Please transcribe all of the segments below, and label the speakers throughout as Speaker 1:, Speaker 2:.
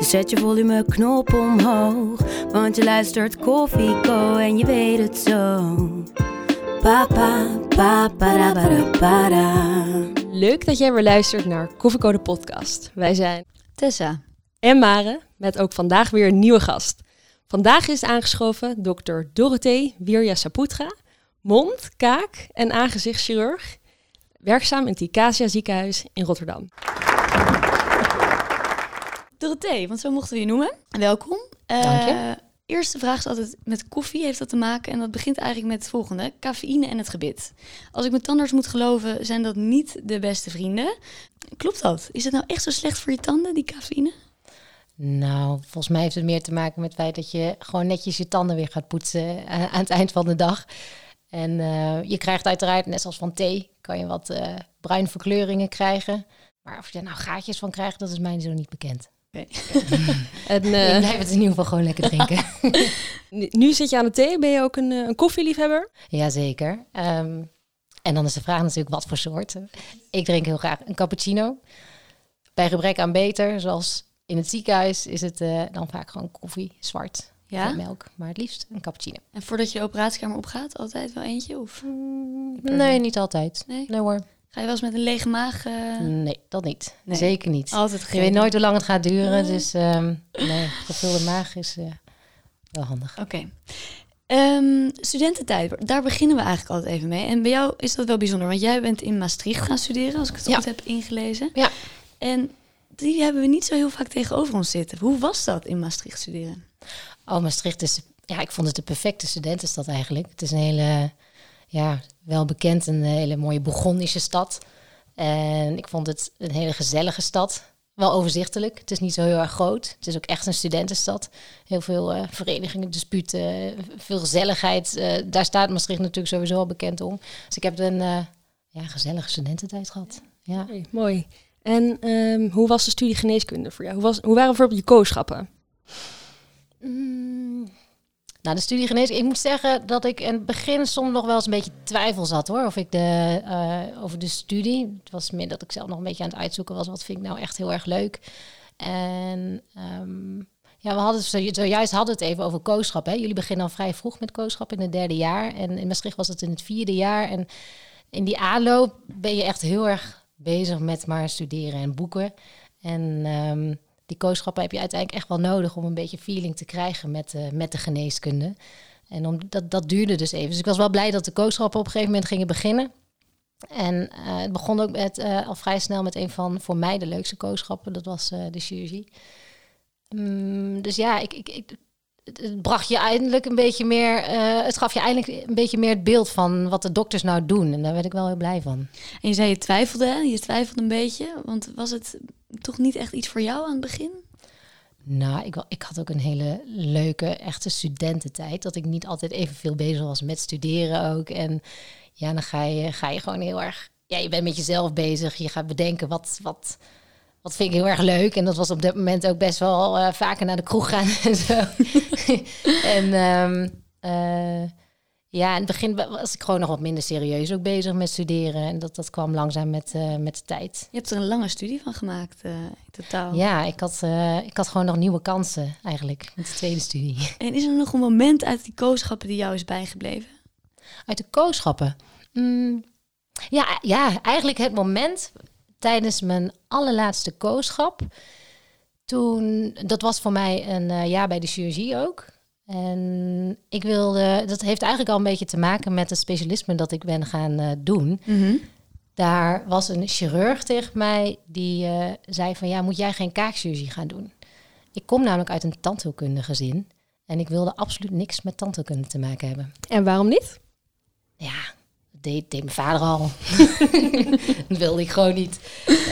Speaker 1: Dus zet je volumeknop omhoog. Want je luistert Koffieco en je weet het zo. Papa, papa, da.
Speaker 2: Leuk dat jij weer luistert naar Koffiecode Podcast. Wij zijn
Speaker 1: Tessa.
Speaker 2: en Mare met ook vandaag weer een nieuwe gast. Vandaag is aangeschoven dokter Dorothee Wirja Saputra, mond, kaak en aangezichtschirurg, werkzaam in het Icacia ziekenhuis in Rotterdam.
Speaker 3: Dorothee, want zo mochten we je noemen. Welkom. Eh,
Speaker 2: Dank je.
Speaker 3: Eerste vraag is altijd met koffie heeft dat te maken. En dat begint eigenlijk met het volgende. Cafeïne en het gebit. Als ik mijn tandarts moet geloven, zijn dat niet de beste vrienden. Klopt dat? Is het nou echt zo slecht voor je tanden, die cafeïne?
Speaker 4: Nou, volgens mij heeft het meer te maken met het feit dat je gewoon netjes je tanden weer gaat poetsen aan, aan het eind van de dag. En eh, je krijgt uiteraard, net zoals van thee, kan je wat eh bruin verkleuringen krijgen. Maar of je er nou gaatjes van krijgt, dat is mij zo niet bekend.
Speaker 2: En,
Speaker 4: ik
Speaker 2: eh,
Speaker 4: blijf het in ieder geval gewoon lekker drinken.
Speaker 2: nu- nu zit je aan de thee. Ben je ook een, eh, een koffieliefhebber?
Speaker 4: Jazeker. Ehm en dan is de vraag natuurlijk wat voor soort. Ik drink heel graag een cappuccino. Bij gebrek aan beter, zoals in het ziekenhuis, is het eh, dan vaak gewoon koffie, zwart,
Speaker 3: Ja.
Speaker 4: melk. Maar het liefst een cappuccino.
Speaker 3: En voordat je de operatiekamer opgaat, altijd wel eentje? Of
Speaker 4: Nee, niet altijd.
Speaker 3: nee?
Speaker 4: Nee hoor.
Speaker 3: Ga je wel eens met een lege maag? eh,
Speaker 4: Nee, dat niet.
Speaker 3: Nee.
Speaker 4: Zeker niet.
Speaker 3: Altijd
Speaker 4: Je weet nooit hoe lang het gaat duren. Dus ehm, nee, gevulde maag is eh, wel handig.
Speaker 3: Oké. Ehm, studententijd, daar beginnen we eigenlijk altijd even mee. En bij jou is dat wel bijzonder, want jij bent in Maastricht gaan studeren, als ik het
Speaker 4: Ja.
Speaker 3: goed heb ingelezen.
Speaker 4: Ja.
Speaker 3: En die hebben we niet zo heel vaak tegenover ons zitten. Hoe was dat in Maastricht studeren?
Speaker 4: Oh, Maastricht is... Ja, ik vond het de perfecte studentenstad eigenlijk. Het is een hele, ja, wel bekend, een hele mooie Bourgondische stad. En ik vond het een hele gezellige stad. Wel overzichtelijk. Het is niet zo heel erg groot. Het is ook echt een studentenstad. Heel veel eh, verenigingen, disputen, veel gezelligheid. Eh, daar staat Maastricht natuurlijk sowieso al bekend om. Dus ik heb een eh, ja, gezellige studententijd gehad. Ja.
Speaker 2: Mooi. En ehm, hoe was de studie geneeskunde voor jou? Hoe, was, hoe waren bijvoorbeeld je kooschappen?
Speaker 4: Mm, Nou, de studie geneeskunde. Ik moet zeggen dat ik in het begin soms nog wel eens een beetje twijfels had hoor. Of ik de, eh, over de studie. Het was meer dat ik zelf nog een beetje aan het uitzoeken was. Wat vind ik nou echt heel erg leuk. En ehm, ja, we hadden zojuist hadden het even over kooschap. Jullie beginnen al vrij vroeg met kooschap in het derde jaar. En in Maastricht was het in het vierde jaar. En in die aanloop ben je echt heel erg bezig met maar studeren en boeken. En ehm, die kooschappen heb je uiteindelijk echt wel nodig om een beetje feeling te krijgen met, eh, met de geneeskunde. En om, dat, dat duurde dus even. Dus ik was wel blij dat de kooschappen op een gegeven moment gingen beginnen. En eh, het begon ook met, eh, al vrij snel met een van voor mij de leukste kooschappen. Dat was de chirurgie. Mm, dus ja, ik, ik, ik, het- bracht je eindelijk een beetje meer. eh, het gaf je eindelijk een beetje meer het beeld van wat de dokters nou doen. En daar werd ik wel heel blij van.
Speaker 3: En je zei je twijfelde, hè? je twijfelde een beetje. Want was het toch niet echt iets voor jou aan het begin?
Speaker 4: Nou, ik, ik had ook een hele leuke, echte studententijd. Dat ik niet altijd evenveel bezig was met studeren ook. En ja, dan ga je, ga je gewoon heel erg... Ja, je bent met jezelf bezig. Je gaat bedenken wat, wat, wat vind ik heel erg leuk. En dat was op dat moment ook best wel eh, vaker naar de kroeg gaan en zo. en ehm, eh, ja, in het begin was ik gewoon nog wat minder serieus ook bezig met studeren. En dat, dat kwam langzaam met, eh, met de tijd.
Speaker 3: Je hebt er een lange studie van gemaakt in totaal.
Speaker 4: Ja, ik had, ik had gewoon nog nieuwe kansen eigenlijk met de tweede studie.
Speaker 3: En is er nog een moment uit die kooschappen die jou is bijgebleven?
Speaker 4: Uit de kooschappen. Mm, ja, ja, eigenlijk het moment tijdens mijn allerlaatste kooschap. Toen, dat was voor mij een eh, jaar bij de chirurgie ook. En ik wilde, dat heeft eigenlijk al een beetje te maken met het specialisme dat ik ben gaan eh, doen. Daar was een chirurg tegen mij die eh, zei van ja, moet jij geen kaakchirurgie gaan doen? Ik kom namelijk uit een tandheelkundige gezin en ik wilde absoluut niks met tandheelkunde te maken hebben.
Speaker 2: En waarom niet?
Speaker 4: Ja, deed, deed mijn vader al. dat wilde ik gewoon niet.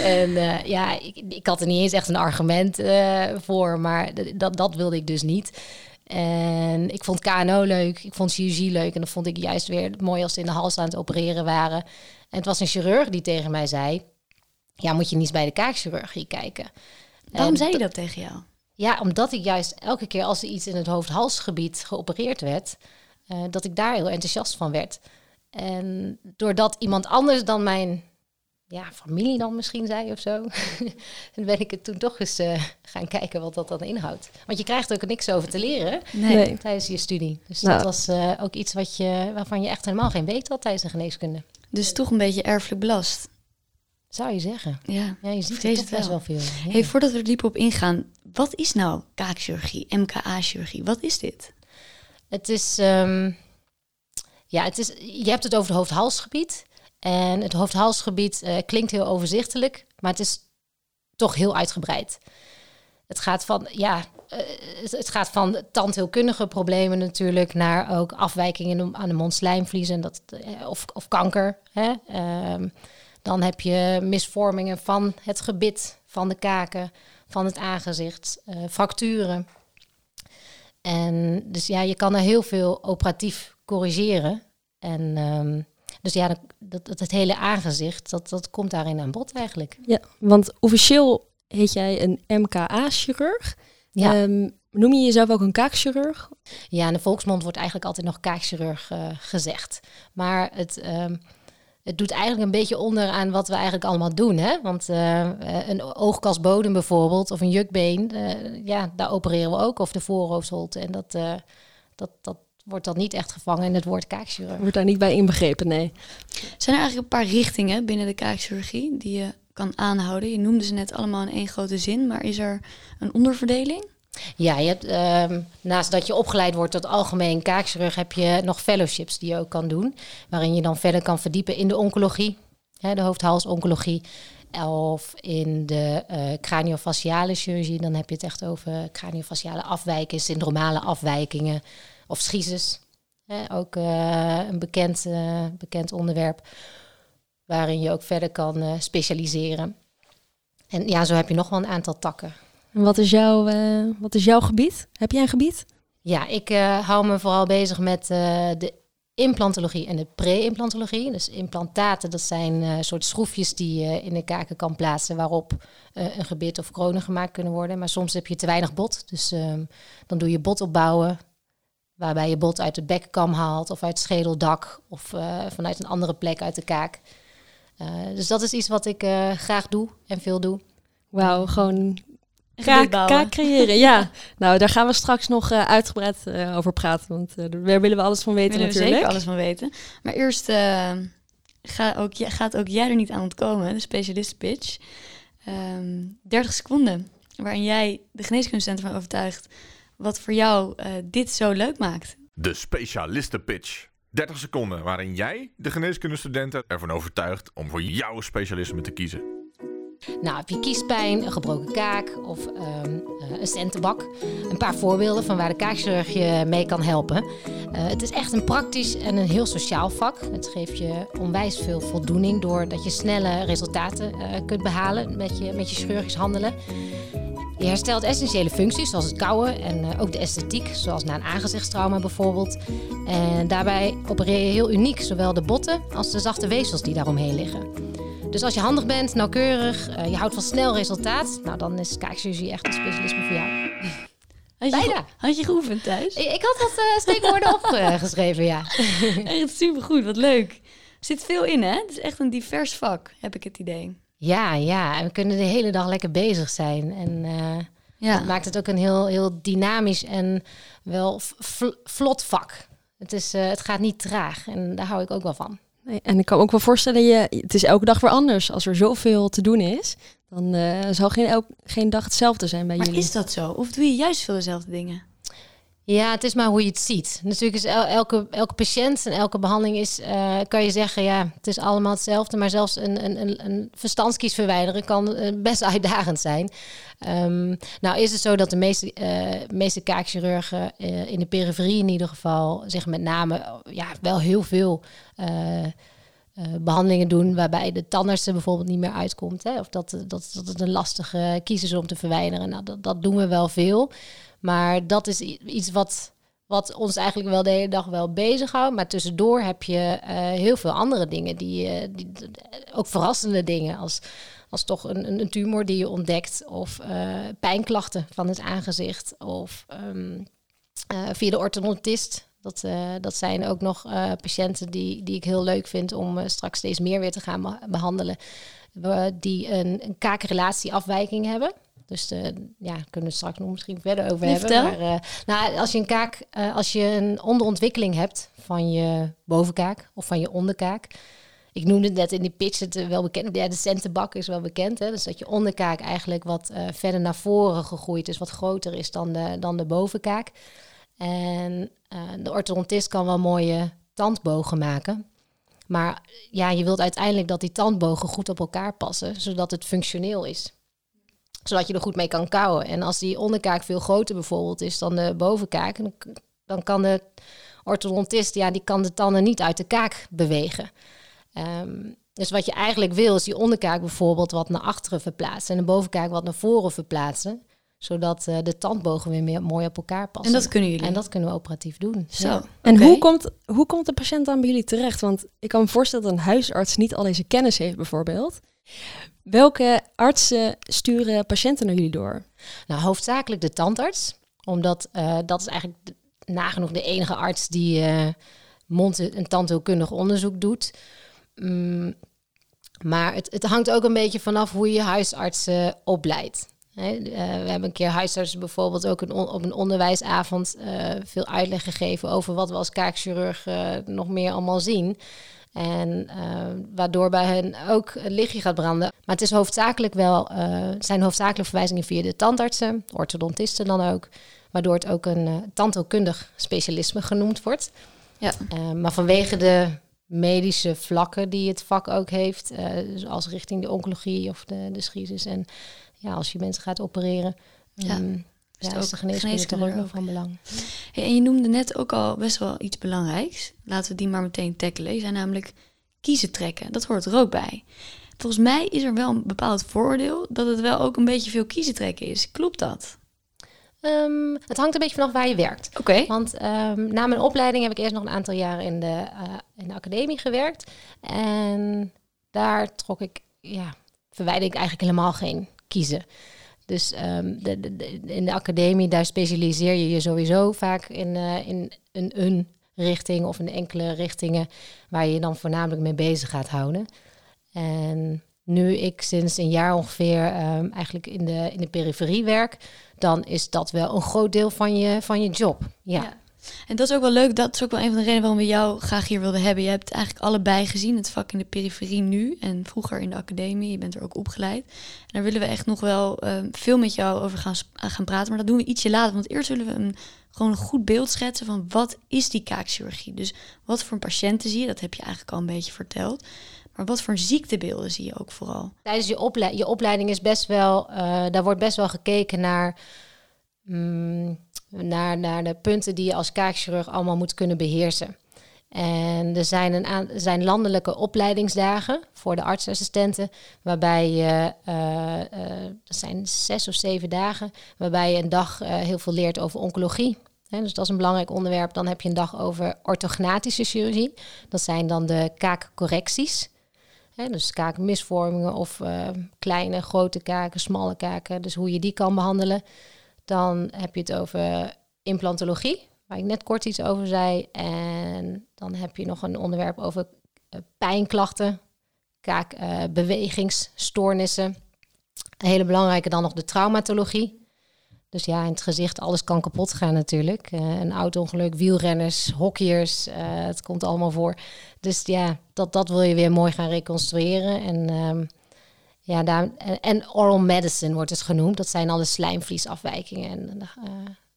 Speaker 4: En eh, ja, ik, ik had er niet eens echt een argument eh, voor, maar dat, dat wilde ik dus niet. En ik vond KNO leuk, ik vond chirurgie leuk. En dan vond ik juist weer mooi als ze in de hals aan het opereren waren. En het was een chirurg die tegen mij zei... Ja, moet je niet bij de kaakchirurgie kijken.
Speaker 3: Waarom
Speaker 4: En
Speaker 3: zei je dat tegen jou?
Speaker 4: ja, omdat ik juist elke keer als er iets in het hoofd-halsgebied geopereerd werd, eh, dat ik daar heel enthousiast van werd. En doordat iemand anders dan mijn ja, familie dan misschien zei of zo, dan ben ik het toen toch eens eh, gaan kijken wat dat dan inhoudt. Want je krijgt ook niks over te leren
Speaker 2: Nee.
Speaker 4: tijdens je studie. Dus
Speaker 2: Nou.
Speaker 4: dat was eh, ook iets wat je, waarvan je echt helemaal geen weet had tijdens de geneeskunde.
Speaker 3: Dus toch een beetje erfelijk belast.
Speaker 4: Zou je zeggen.
Speaker 3: Ja.
Speaker 4: Ja, je ziet
Speaker 3: het
Speaker 4: best
Speaker 3: wel.
Speaker 4: veel. Ja.
Speaker 3: Hey, voordat we er dieper op ingaan, wat is nou kaakchirurgie, MKA-chirurgie? Wat is dit?
Speaker 4: Het is, ehm, ja, het is, je hebt het over het hoofd-halsgebied. En het hoofd-halsgebied eh, klinkt heel overzichtelijk, maar het is toch heel uitgebreid. Het gaat van, ja, eh, het, gaat van tandheelkundige problemen natuurlijk naar ook afwijkingen aan de mondslijmvlies en dat, eh, of, of kanker. Hè? Ehm, dan heb je misvormingen van het gebit, van de kaken, van het aangezicht, fracturen. En dus ja, je kan er heel veel operatief corrigeren. En ehm, dus ja, dat, dat, hele aangezicht, dat, dat komt daarin aan bod eigenlijk.
Speaker 2: Ja, want officieel heet jij een MKA-chirurg.
Speaker 4: Ja.
Speaker 2: Ehm, noem je jezelf ook een kaakchirurg?
Speaker 4: Ja, in de volksmond wordt eigenlijk altijd nog kaakchirurg eh, gezegd. Maar het, ehm, het doet eigenlijk een beetje onder aan wat we eigenlijk allemaal doen. Hè? Want eh, een oogkasbodem bijvoorbeeld, of een jukbeen, eh, ja, daar opereren we ook. Of de voorhoofdholte. En dat, dat, dat wordt dan niet echt gevangen in het woord kaakchirurg.
Speaker 2: Wordt daar niet bij inbegrepen, nee.
Speaker 3: Zijn er eigenlijk een paar richtingen binnen de kaakchirurgie die je kan aanhouden? Je noemde ze net allemaal in één grote zin, maar is er een onderverdeling?
Speaker 4: Ja, je hebt, ehm, naast dat je opgeleid wordt tot algemeen kaakchirurg, heb je nog fellowships die je ook kan doen. Waarin je dan verder kan verdiepen in de oncologie, hè, de hoofd-hals-oncologie. Of in de eh craniofaciale chirurgie, dan heb je het echt over craniofaciale afwijkingen, syndromale afwijkingen of schiezes. Hè, ook eh, een bekend, eh, bekend onderwerp waarin je ook verder kan eh, specialiseren. En ja, zo heb je nog wel een aantal takken.
Speaker 2: En wat is, jouw, wat is jouw gebied? Heb jij een gebied?
Speaker 4: Ja, ik hou me vooral bezig met de implantologie en de pre-implantologie. Dus implantaten, dat zijn soort schroefjes die je in de kaken kan plaatsen waarop een gebit of kronen gemaakt kunnen worden. Maar soms heb je te weinig bot, dus ehm, dan doe je bot opbouwen. Waarbij je bot uit de bekkam haalt of uit het schedeldak of eh, vanuit een andere plek uit de kaak. Eh, dus dat is iets wat ik eh, graag doe en veel doe.
Speaker 2: Wauw, gewoon kaak, kaak creëren. ja, nou daar gaan we straks nog eh, uitgebreid eh, over praten. Want eh, daar willen we alles van weten
Speaker 3: Willen we
Speaker 2: natuurlijk.
Speaker 3: zeker alles van weten. Maar eerst eh, ga ook, gaat ook jij er niet aan ontkomen, de specialist pitch. Ehm 30 seconden, waarin jij de geneeskundecentrum van overtuigt wat voor jou eh, dit zo leuk maakt.
Speaker 5: De specialistenpitch. 30 seconden waarin jij de geneeskundestudenten ervan overtuigt om voor jouw specialisme te kiezen.
Speaker 4: Nou, heb je kiespijn, een gebroken kaak of ehm, eh, een centenbak. Een paar voorbeelden van waar de kaakchirurg je mee kan helpen. Eh, het is echt een praktisch en een heel sociaal vak. Het geeft je onwijs veel voldoening doordat je snelle resultaten eh, kunt behalen met je, met je chirurgisch handelen. Je herstelt essentiële functies zoals het kauwen en ook de esthetiek, zoals na een aangezichtstrauma bijvoorbeeld. En daarbij opereer je heel uniek, zowel de botten als de zachte weefsels die daaromheen liggen. Dus als je handig bent, nauwkeurig, eh, je houdt van snel resultaat, nou dan is kaakchirurgie echt een specialisme voor jou.
Speaker 3: Had je,
Speaker 4: Bijna.
Speaker 3: had je geoefend thuis?
Speaker 4: Ik, ik had wat eh steekwoorden opgeschreven, ja.
Speaker 3: Echt supergoed, wat leuk. Er zit veel in, hè? Het is echt een divers vak, heb ik het idee.
Speaker 4: Ja, ja, en we kunnen de hele dag lekker bezig zijn. En eh,
Speaker 3: Ja.
Speaker 4: dat maakt het ook een heel, heel dynamisch en wel vlot vak. Het, is, het gaat niet traag en daar hou ik ook wel van.
Speaker 2: Nee, en ik kan me ook wel voorstellen, je, het is elke dag weer anders. Als er zoveel te doen is, dan eh, zal geen, elk, geen dag hetzelfde zijn bij
Speaker 3: Maar
Speaker 2: jullie.
Speaker 3: is dat zo? Of doe je juist veel dezelfde dingen?
Speaker 4: Ja, het is maar hoe je het ziet. Natuurlijk is el- elke, elke patiënt en elke behandeling is, eh, kan je zeggen, ja, het is allemaal hetzelfde. Maar zelfs een, een, een, verstandskies verwijderen kan eh, best uitdagend zijn. Ehm, nou is het zo dat de meeste, eh, meeste kaakchirurgen in de periferie in ieder geval zich met name ja, wel heel veel eh, eh, behandelingen doen waarbij de tandarts er bijvoorbeeld niet meer uitkomt. Hè? Of dat, dat, dat het een lastige kies is om te verwijderen. Nou, dat, dat doen we wel veel. Maar dat is iets wat, wat ons eigenlijk wel de hele dag wel bezighoudt. Maar tussendoor heb je eh, heel veel andere dingen, die, eh, die, ook verrassende dingen. Als, als toch een, een, tumor die je ontdekt, of eh, pijnklachten van het aangezicht, of ehm, eh, via de orthodontist. Dat, dat zijn ook nog patiënten die, die ik heel leuk vind om straks steeds meer weer te gaan be- behandelen. Die een, een kaakrelatieafwijking hebben. Dus eh, ja, daar kunnen we het straks nog misschien verder over hebben. Maar, eh, nou, als je een kaak, eh, als je een onderontwikkeling hebt van je bovenkaak of van je onderkaak. Ik noemde het net in die pitch het wel bekend. Ja, de centenbak is wel bekend. Hè? Dus dat je onderkaak eigenlijk wat verder naar voren gegroeid is, wat groter is dan de, dan de bovenkaak. En de orthodontist kan wel mooie tandbogen maken. Maar ja, je wilt uiteindelijk dat die tandbogen goed op elkaar passen, zodat het functioneel is. Zodat je er goed mee kan kauwen. En als die onderkaak veel groter bijvoorbeeld is dan de bovenkaak, dan, dan kan de orthodontist, ja, die kan de tanden niet uit de kaak bewegen. Ehm, dus wat je eigenlijk wil, is die onderkaak bijvoorbeeld wat naar achteren verplaatsen en de bovenkaak wat naar voren verplaatsen, zodat eh, de tandbogen weer meer mooi op elkaar passen.
Speaker 3: En dat kunnen jullie.
Speaker 4: En dat kunnen we operatief doen.
Speaker 3: Zo.
Speaker 4: Ja.
Speaker 2: En hoe, komt, hoe komt de patiënt dan bij jullie terecht? Want ik kan me voorstellen dat een huisarts niet al deze kennis heeft, bijvoorbeeld. Welke artsen sturen patiënten naar jullie door?
Speaker 4: Nou, hoofdzakelijk de tandarts, omdat eh, dat is eigenlijk nagenoeg de enige arts die eh mond- en tandheelkundig onderzoek doet. Mm, maar het, het hangt ook een beetje vanaf hoe je je huisarts eh, opleidt. Eh, we hebben een keer huisartsen bijvoorbeeld ook een op een onderwijsavond veel uitleg gegeven over wat we als kaakchirurg nog meer allemaal zien. En eh, waardoor bij hen ook een lichtje gaat branden. Maar het is hoofdzakelijk wel, eh, zijn hoofdzakelijk verwijzingen via de tandartsen, orthodontisten dan ook. Waardoor het ook een uh, tandheelkundig specialisme genoemd wordt.
Speaker 3: Ja.
Speaker 4: Uh, maar vanwege de medische vlakken die het vak ook heeft, uh, zoals richting de oncologie of de, de. En ja, als je mensen gaat opereren,
Speaker 3: Ja.
Speaker 4: um, ja, is de geneeskunde toch ook nog van belang.
Speaker 3: Hey, en je noemde net ook al best wel iets belangrijks. Laten we die maar meteen tackelen. Je zei namelijk kiezen trekken. Dat hoort er ook bij. Volgens mij is er wel een bepaald vooroordeel dat het wel ook een beetje veel kiezen trekken is. Klopt dat?
Speaker 4: Um, het hangt een beetje vanaf waar je werkt.
Speaker 3: Oké. Okay.
Speaker 4: Want um, na mijn opleiding heb ik eerst nog een aantal jaren in de, uh, in de academie gewerkt. En daar trok ik, ja, verwijder ik eigenlijk helemaal geen kiezen. Dus um, de, in de academie, daar specialiseer je je sowieso vaak in, uh, in een, een richting of in enkele richtingen waar je je dan voornamelijk mee bezig gaat houden. En nu ik sinds een jaar ongeveer um, eigenlijk in de, in de periferie werk, dan is dat wel een groot deel van je, van je job. Ja.
Speaker 3: En dat is ook wel leuk. Dat is ook wel een van de redenen waarom we jou graag hier wilden hebben. Je hebt eigenlijk allebei gezien, het vak in de periferie nu en vroeger in de academie. Je bent er ook opgeleid. En daar willen we echt nog wel uh, veel met jou over gaan, gaan praten. Maar dat doen we ietsje later. Want eerst willen we een, gewoon een goed beeld schetsen van wat is die kaakchirurgie. Dus wat voor patiënten zie je? Dat heb je eigenlijk al een beetje verteld. Maar wat voor ziektebeelden zie je ook vooral?
Speaker 4: Tijdens je, je opleiding is best wel, uh, daar wordt best wel gekeken naar, mm, naar, naar de punten die je als kaakchirurg allemaal moet kunnen beheersen. En er zijn, een zijn landelijke opleidingsdagen voor de artsassistenten, waarbij je, uh, uh, dat zijn zes of zeven dagen, waarbij je een dag uh, heel veel leert over oncologie. He, dus dat is een belangrijk onderwerp. Dan heb je een dag over orthognatische chirurgie. Dat zijn dan de kaakcorrecties. He, dus kaakmisvormingen of kleine, grote kaken, smalle kaken. Dus hoe je die kan behandelen. Dan heb je het over implantologie, waar ik net kort iets over zei. En dan heb je nog een onderwerp over uh, pijnklachten, kaakbewegingsstoornissen. Uh, een hele belangrijke dan nog de traumatologie. Dus ja, in het gezicht, alles kan kapot gaan natuurlijk. Uh, een auto-ongeluk, wielrenners, hockeyers, uh, het komt allemaal voor. Dus ja, dat, dat wil je weer mooi gaan reconstrueren. En, um, ja, daar, en, oral medicine wordt het genoemd. Dat zijn alle slijmvliesafwijkingen. En uh,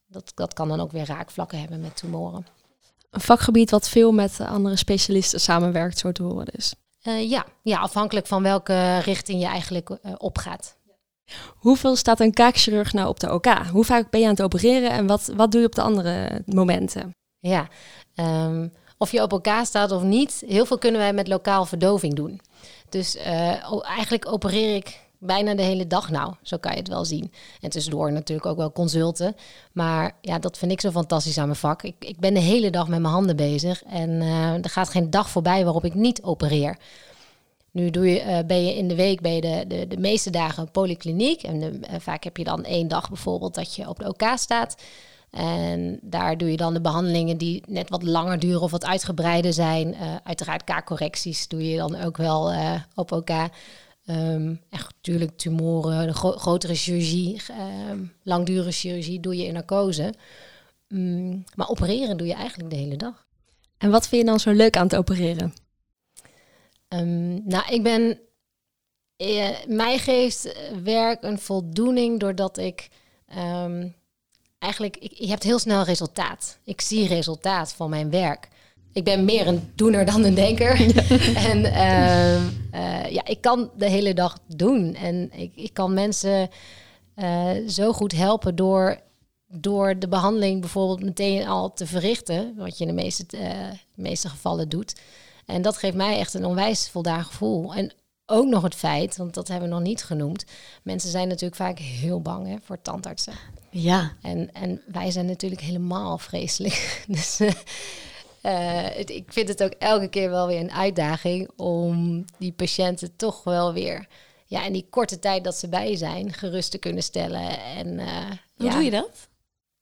Speaker 4: dat, dat kan dan ook weer raakvlakken hebben met tumoren.
Speaker 2: Een vakgebied wat veel met andere specialisten samenwerkt, zo te horen dus.
Speaker 4: ja, ja, afhankelijk van welke richting je eigenlijk opgaat.
Speaker 2: Hoeveel staat een kaakchirurg nou op de OK? Hoe vaak ben je aan het opereren en wat, wat doe je op de andere momenten?
Speaker 4: Ja, um, of je op elkaar staat of niet, heel veel kunnen wij met lokaal verdoving doen. Dus uh, eigenlijk opereer ik bijna de hele dag nou. Zo kan je het wel zien. En tussendoor natuurlijk ook wel consulten. Maar ja, dat vind ik zo fantastisch aan mijn vak. Ik, ik ben de hele dag met mijn handen bezig. En eh, er gaat geen dag voorbij waarop ik niet opereer. Nu doe je, eh, ben je in de week ben de, de, de meeste dagen polykliniek. En eh, vaak heb je dan één dag bijvoorbeeld dat je op de OK staat. En daar doe je dan de behandelingen die net wat langer duren of wat uitgebreider zijn. Uh, uiteraard K-correcties doe je dan ook wel op OK. Um, echt natuurlijk tumoren, de gro grotere chirurgie, um, langdurige chirurgie doe je in narcose. Um, maar opereren doe je eigenlijk de hele dag.
Speaker 2: En wat vind je dan zo leuk aan het opereren?
Speaker 4: nou, ik ben. Uh, mij geeft werk een voldoening doordat ik. Eigenlijk, ik, je hebt heel snel resultaat. Ik zie resultaat van mijn werk ik ben meer een doener dan een denker. en uh, uh, ja, ik kan de hele dag doen. En ik, ik kan mensen uh, zo goed helpen door, door de behandeling bijvoorbeeld meteen al te verrichten. Wat je in de meeste, eh, de meeste gevallen doet. En dat geeft mij echt een onwijs voldaan gevoel. En ook nog het feit, want dat hebben we nog niet genoemd. Mensen zijn natuurlijk vaak heel bang hè, voor tandartsen.
Speaker 3: Ja.
Speaker 4: En, en wij zijn natuurlijk helemaal vreselijk. dus uh, het, ik vind het ook elke keer wel weer een uitdaging om die patiënten toch wel weer, ja, in die korte tijd dat ze bij zijn, gerust te kunnen stellen. En, uh,
Speaker 3: Hoe
Speaker 4: ja.
Speaker 3: doe je dat?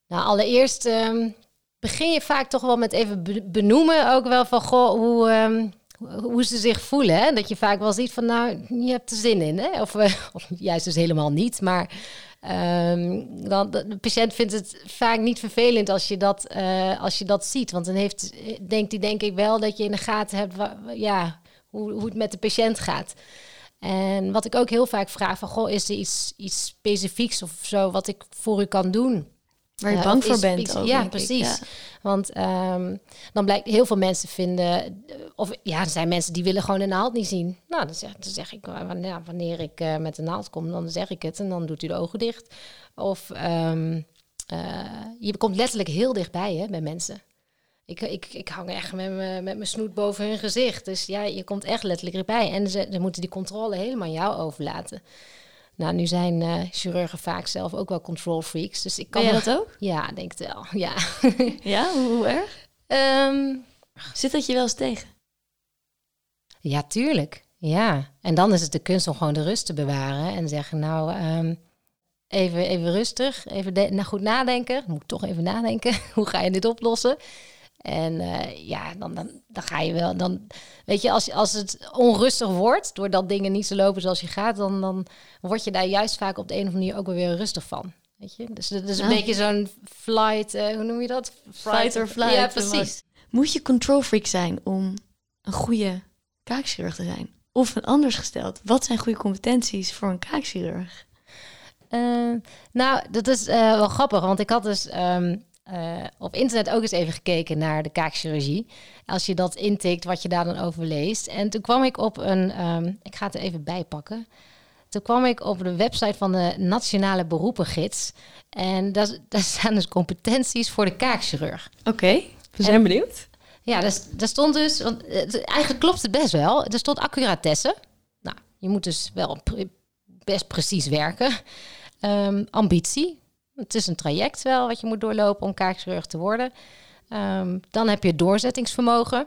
Speaker 4: Nou, allereerst um, begin je vaak toch wel met even benoemen ook wel van, goh, hoe, um, hoe ze zich voelen. Hè? Dat je vaak wel ziet van, nou, je hebt er zin in. Hè? Of, of juist dus helemaal niet, maar... Um, dan, de patiënt vindt het vaak niet vervelend als je dat, uh, als je dat ziet. Want dan heeft, denkt hij denk ik wel dat je in de gaten hebt ja, hoe, hoe het met de patiënt gaat. En wat ik ook heel vaak vraag van, goh, is er iets, iets specifieks of zo wat ik voor u kan doen?
Speaker 3: Waar je uh, bang voor is, bent. Ook,
Speaker 4: ja, precies. Ja. Want um, dan blijkt heel veel mensen vinden, of ja, er zijn mensen die willen gewoon een naald niet zien. Nou, dan zeg, dan zeg ik, wanneer, wanneer ik uh, met een naald kom, dan zeg ik het en dan doet u de ogen dicht. Of um, uh, je komt letterlijk heel dichtbij hè, bij mensen. Ik, ik, ik hang echt met, me, met mijn snoet boven hun gezicht. Dus ja, je komt echt letterlijk erbij. En ze, ze moeten die controle helemaal aan jou overlaten. Nou, nu zijn uh, chirurgen vaak zelf ook wel control freaks. Dus ik kan
Speaker 3: ben je dat ook?
Speaker 4: Ja, denk het wel. Ja,
Speaker 3: ja hoe, erg?
Speaker 4: Um,
Speaker 3: Zit dat je wel eens tegen?
Speaker 4: Ja, tuurlijk. Ja. En dan is het de kunst om gewoon de rust te bewaren en zeggen, nou, um, even, even rustig, even nou, goed nadenken. Moet toch even nadenken. Hoe ga je dit oplossen? En uh, ja, dan, dan, dan ga je wel. Dan, weet je, als, als het onrustig wordt, doordat dingen niet zo lopen zoals je gaat, dan, dan word je daar juist vaak op de een of andere manier ook wel weer rustig van. Weet je? Dus dat is een ja. beetje zo'n flight, uh, hoe noem je dat?
Speaker 3: Fight or flight.
Speaker 4: Ja, precies.
Speaker 3: Moet je control freak zijn om een goede kaakchirurg te zijn? Of een anders gesteld, wat zijn goede competenties voor een kaakchirurg?
Speaker 4: Uh, nou, dat is wel grappig, want ik had dus. Um, uh, op internet ook eens even gekeken naar de kaakchirurgie. Als je dat intikt, wat je daar dan over leest. En toen kwam ik op een, um, ik ga het er even bij pakken. Toen kwam ik op de website van de Nationale Beroepengids. En daar, daar staan dus competenties voor de kaakchirurg.
Speaker 2: Oké, okay, we zijn en, benieuwd.
Speaker 4: Ja, daar, daar stond dus, want eigenlijk klopt het best wel. Er stond accuratesse. Nou, je moet dus wel pre best precies werken. Um, ambitie, het is een traject wel wat je moet doorlopen om kaakchirurg te worden. Um, dan heb je doorzettingsvermogen.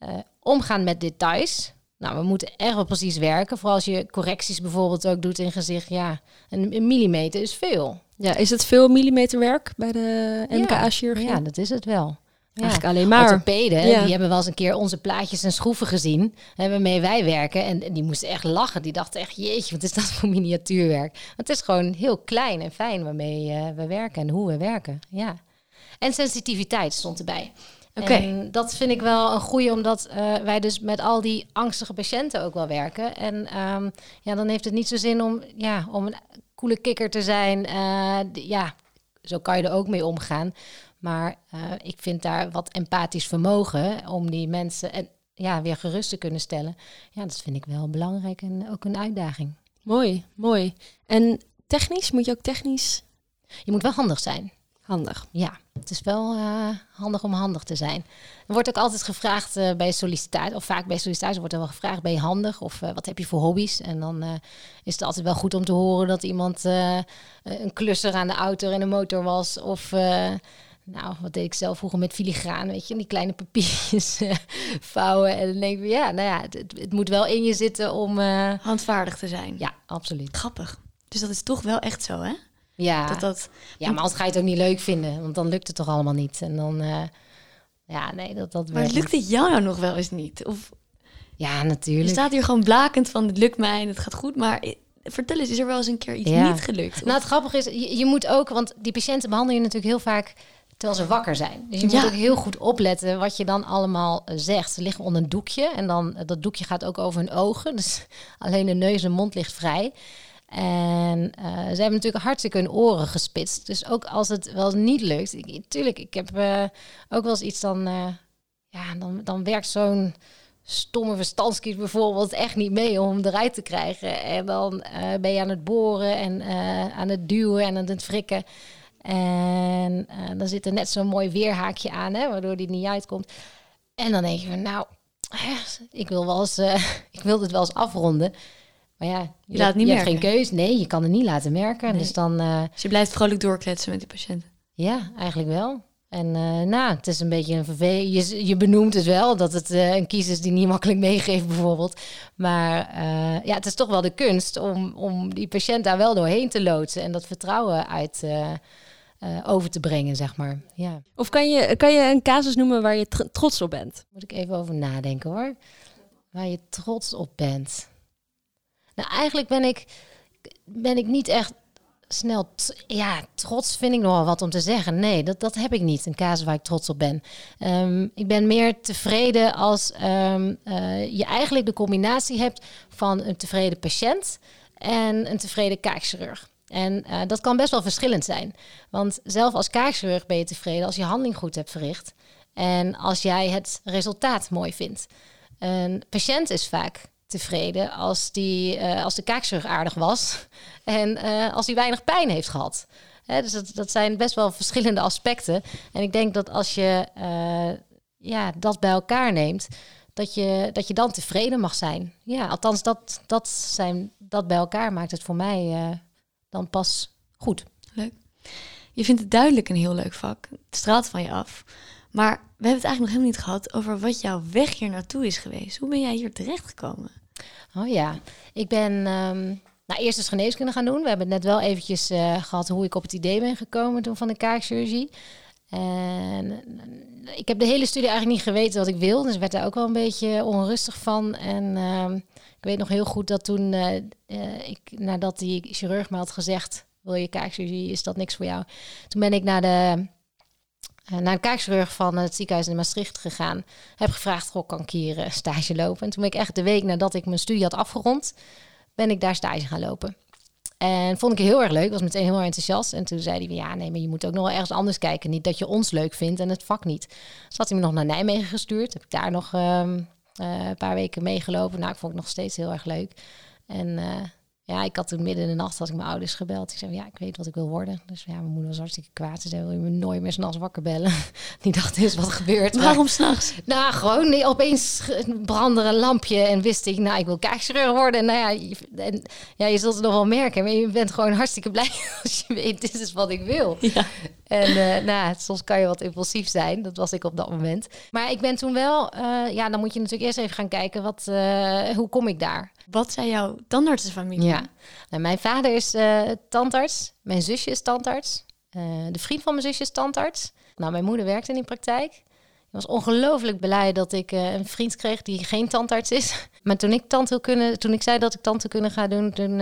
Speaker 4: Ja. Uh, omgaan met details. Nou, we moeten echt wel precies werken. Vooral als je correcties bijvoorbeeld ook doet in gezicht. Ja, een, een millimeter is veel.
Speaker 2: Ja, is het veel millimeterwerk bij de NKA-chirurgie?
Speaker 4: Ja, ja, dat is het wel.
Speaker 2: Ja. Eigenlijk alleen maar.
Speaker 4: Orthopeden, ja. die hebben wel eens een keer onze plaatjes en schroeven gezien. Hè, waarmee wij werken. En, en die moesten echt lachen. Die dachten echt, jeetje, wat is dat voor miniatuurwerk? Het is gewoon heel klein en fijn waarmee uh, we werken en hoe we werken. Ja. En sensitiviteit stond erbij.
Speaker 3: Oké.
Speaker 4: Okay. Dat vind ik wel een goede, omdat uh, wij dus met al die angstige patiënten ook wel werken. En um, ja, dan heeft het niet zo zin om, ja, om een coole kikker te zijn. Uh, ja, zo kan je er ook mee omgaan. Maar uh, ik vind daar wat empathisch vermogen om die mensen en, ja, weer gerust te kunnen stellen. Ja, dat vind ik wel belangrijk en ook een uitdaging.
Speaker 2: Mooi, mooi. En technisch, moet je ook technisch?
Speaker 4: Je moet wel handig zijn.
Speaker 2: Handig.
Speaker 4: Ja, het is wel eh, handig om handig te zijn. Er wordt ook altijd gevraagd uh, bij sollicitatie, of vaak bij sollicitatie wordt er wel gevraagd, ben je handig of uh, wat heb je voor hobby's? En dan is het altijd wel goed om te horen dat iemand een klusser aan de auto en de motor was. Of nou, wat deed ik zelf vroeger met filigraan, weet je, die kleine papiertjes vouwen. En dan denk ik, ja, nou ja, het, het, moet wel in je zitten om...
Speaker 3: Handvaardig te zijn.
Speaker 4: Ja, absoluut.
Speaker 3: Grappig. Dus dat is toch wel echt zo, hè?
Speaker 4: Ja,
Speaker 3: dat dat...
Speaker 4: ja maar anders ga je het ook niet leuk vinden. Want dan lukt het toch allemaal niet. En dan, uh, ja, nee, dat, dat
Speaker 3: Maar lukt het jou nou nog wel eens niet? Of...
Speaker 4: Ja, natuurlijk.
Speaker 3: Je staat hier gewoon blakend van, het lukt mij en het gaat goed. Maar vertel eens, is er wel eens een keer iets
Speaker 4: ja.
Speaker 3: niet gelukt? Of?
Speaker 4: Nou, het grappige is, je, je, moet ook... Want die patiënten behandel je natuurlijk heel vaak terwijl ze wakker zijn. Dus je moet ook heel goed opletten wat je dan allemaal eh, zegt. Ze liggen onder een doekje en dan dat doekje gaat ook over hun ogen. Dus alleen de neus en mond ligt vrij. En eh, ze hebben natuurlijk hartstikke hun oren gespitst. Dus ook als het wel niet lukt. Ik, tuurlijk, ik heb eh, ook wel eens iets dan... eh, ja, dan, dan werkt zo'n stomme verstandskies bijvoorbeeld echt niet mee om hem eruit te krijgen. En dan eh, ben je aan het boren en eh, aan het duwen en aan het frikken. En eh, dan zit er net zo'n mooi weerhaakje aan, hè, waardoor die niet uitkomt. En dan denk je van, nou, ik wil wel eens, eh, ik wil dit wel eens afronden. Maar ja, je,
Speaker 3: laat het niet
Speaker 4: je hebt geen keus. Nee, je kan het niet laten merken.
Speaker 3: Nee.
Speaker 4: Dus dan, eh,
Speaker 3: Dus je blijft vrolijk doorkletsen met die patiënten.
Speaker 4: ja, eigenlijk wel. En nou, het is een beetje een vervelend. Je, je benoemt het wel dat het een kies is die niet makkelijk meegeeft, bijvoorbeeld. Maar ja, het is toch wel de kunst om, om die patiënt daar wel doorheen te loodsen en dat vertrouwen uit eh, over te brengen, zeg maar. Ja,
Speaker 2: Of kan je, kan je een casus noemen waar je tr- trots op bent?
Speaker 4: moet ik even over nadenken hoor. Waar je trots op bent. Nou, eigenlijk ben ik, ben ik niet echt snel... ja, trots vind ik nogal wat om te zeggen. Nee, dat, dat heb ik niet, een casus waar ik trots op ben. Ehm, ik ben meer tevreden als ehm, eh, je eigenlijk de combinatie hebt van een tevreden patiënt en een tevreden kaakchirurg. En eh, dat kan best wel verschillend zijn. Want zelf als kaakchirurg ben je tevreden als je handeling goed hebt verricht. En als jij het resultaat mooi vindt. Een patiënt is vaak tevreden als, die, eh, als de kaakchirurg aardig was en eh, als hij weinig pijn heeft gehad. Hè, dus dat, dat zijn best wel verschillende aspecten. En ik denk dat als je ja, dat bij elkaar neemt, dat je, dat je dan tevreden mag zijn. Ja, althans, dat, dat, zijn, dat bij elkaar maakt het voor mij dan pas goed.
Speaker 3: Je vindt het duidelijk een heel leuk vak. Het straalt van je af. Maar we hebben het eigenlijk nog helemaal niet gehad over wat jouw weg hier naartoe is geweest. Hoe ben jij hier terechtgekomen?
Speaker 4: Oh ja, ik ben ehm, nou, eerst eens geneeskunde gaan doen. We hebben het net wel eventjes eh, gehad hoe ik op het idee ben gekomen toen van de kaakchirurgie. En eh, ik heb de hele studie eigenlijk niet geweten wat ik wil. Dus werd daar ook wel een beetje onrustig van. En ehm, ik weet nog heel goed dat toen, eh, ik, nadat die chirurg me had gezegd... wil je kaakchirurgie, is dat niks voor jou? Toen ben ik naar de... eh, naar een van het ziekenhuis in Maastricht gegaan. Heb gevraagd, goh, kan ik hier stage lopen? En toen ben ik echt de week nadat ik mijn studie had afgerond, ben ik daar stage gaan lopen. En vond ik heel erg leuk, was meteen heel erg enthousiast. En toen zei hij, ja, nee, maar je moet ook nog wel ergens anders kijken. Niet dat je ons leuk vindt en het vak niet. Dus had hij me nog naar Nijmegen gestuurd. Heb ik daar nog ehm, eh, een paar weken meegelopen. Nou, ik vond het nog steeds heel erg leuk. En eh, ja, ik had toen midden in de nacht had ik mijn ouders gebeld. Ik zei, ja, ik weet wat ik wil worden. Dus ja, mijn moeder was hartstikke kwaad. Ze zei, wil je me nooit meer s'nachts wakker bellen? Die dacht, is wat gebeurt.
Speaker 3: Waarom s'nachts?
Speaker 4: nou, gewoon nee, opeens brandde een lampje en wist ik, nou, ik wil kaakchirurg worden. En nou ja, je, en, ja, je zult het nog wel merken, maar je bent gewoon hartstikke blij als je weet, dit is wat ik wil.
Speaker 3: Ja.
Speaker 4: En eh, nou, soms kan je wat impulsief zijn, dat was ik op dat moment. Maar ik ben toen wel, eh, ja, dan moet je natuurlijk eerst even gaan kijken, wat, eh, hoe kom ik daar?
Speaker 3: Wat zei jouw tandartsenfamilie?
Speaker 4: Ja, nou, mijn vader is eh, tandarts, mijn zusje is tandarts, eh, de vriend van mijn zusje is tandarts. Nou, mijn moeder werkte in die praktijk. Ik was ongelooflijk blij dat ik eh, een vriend kreeg die geen tandarts is. Maar toen ik tandheelkunde, toen ik zei dat ik tandheelkunde ga doen, toen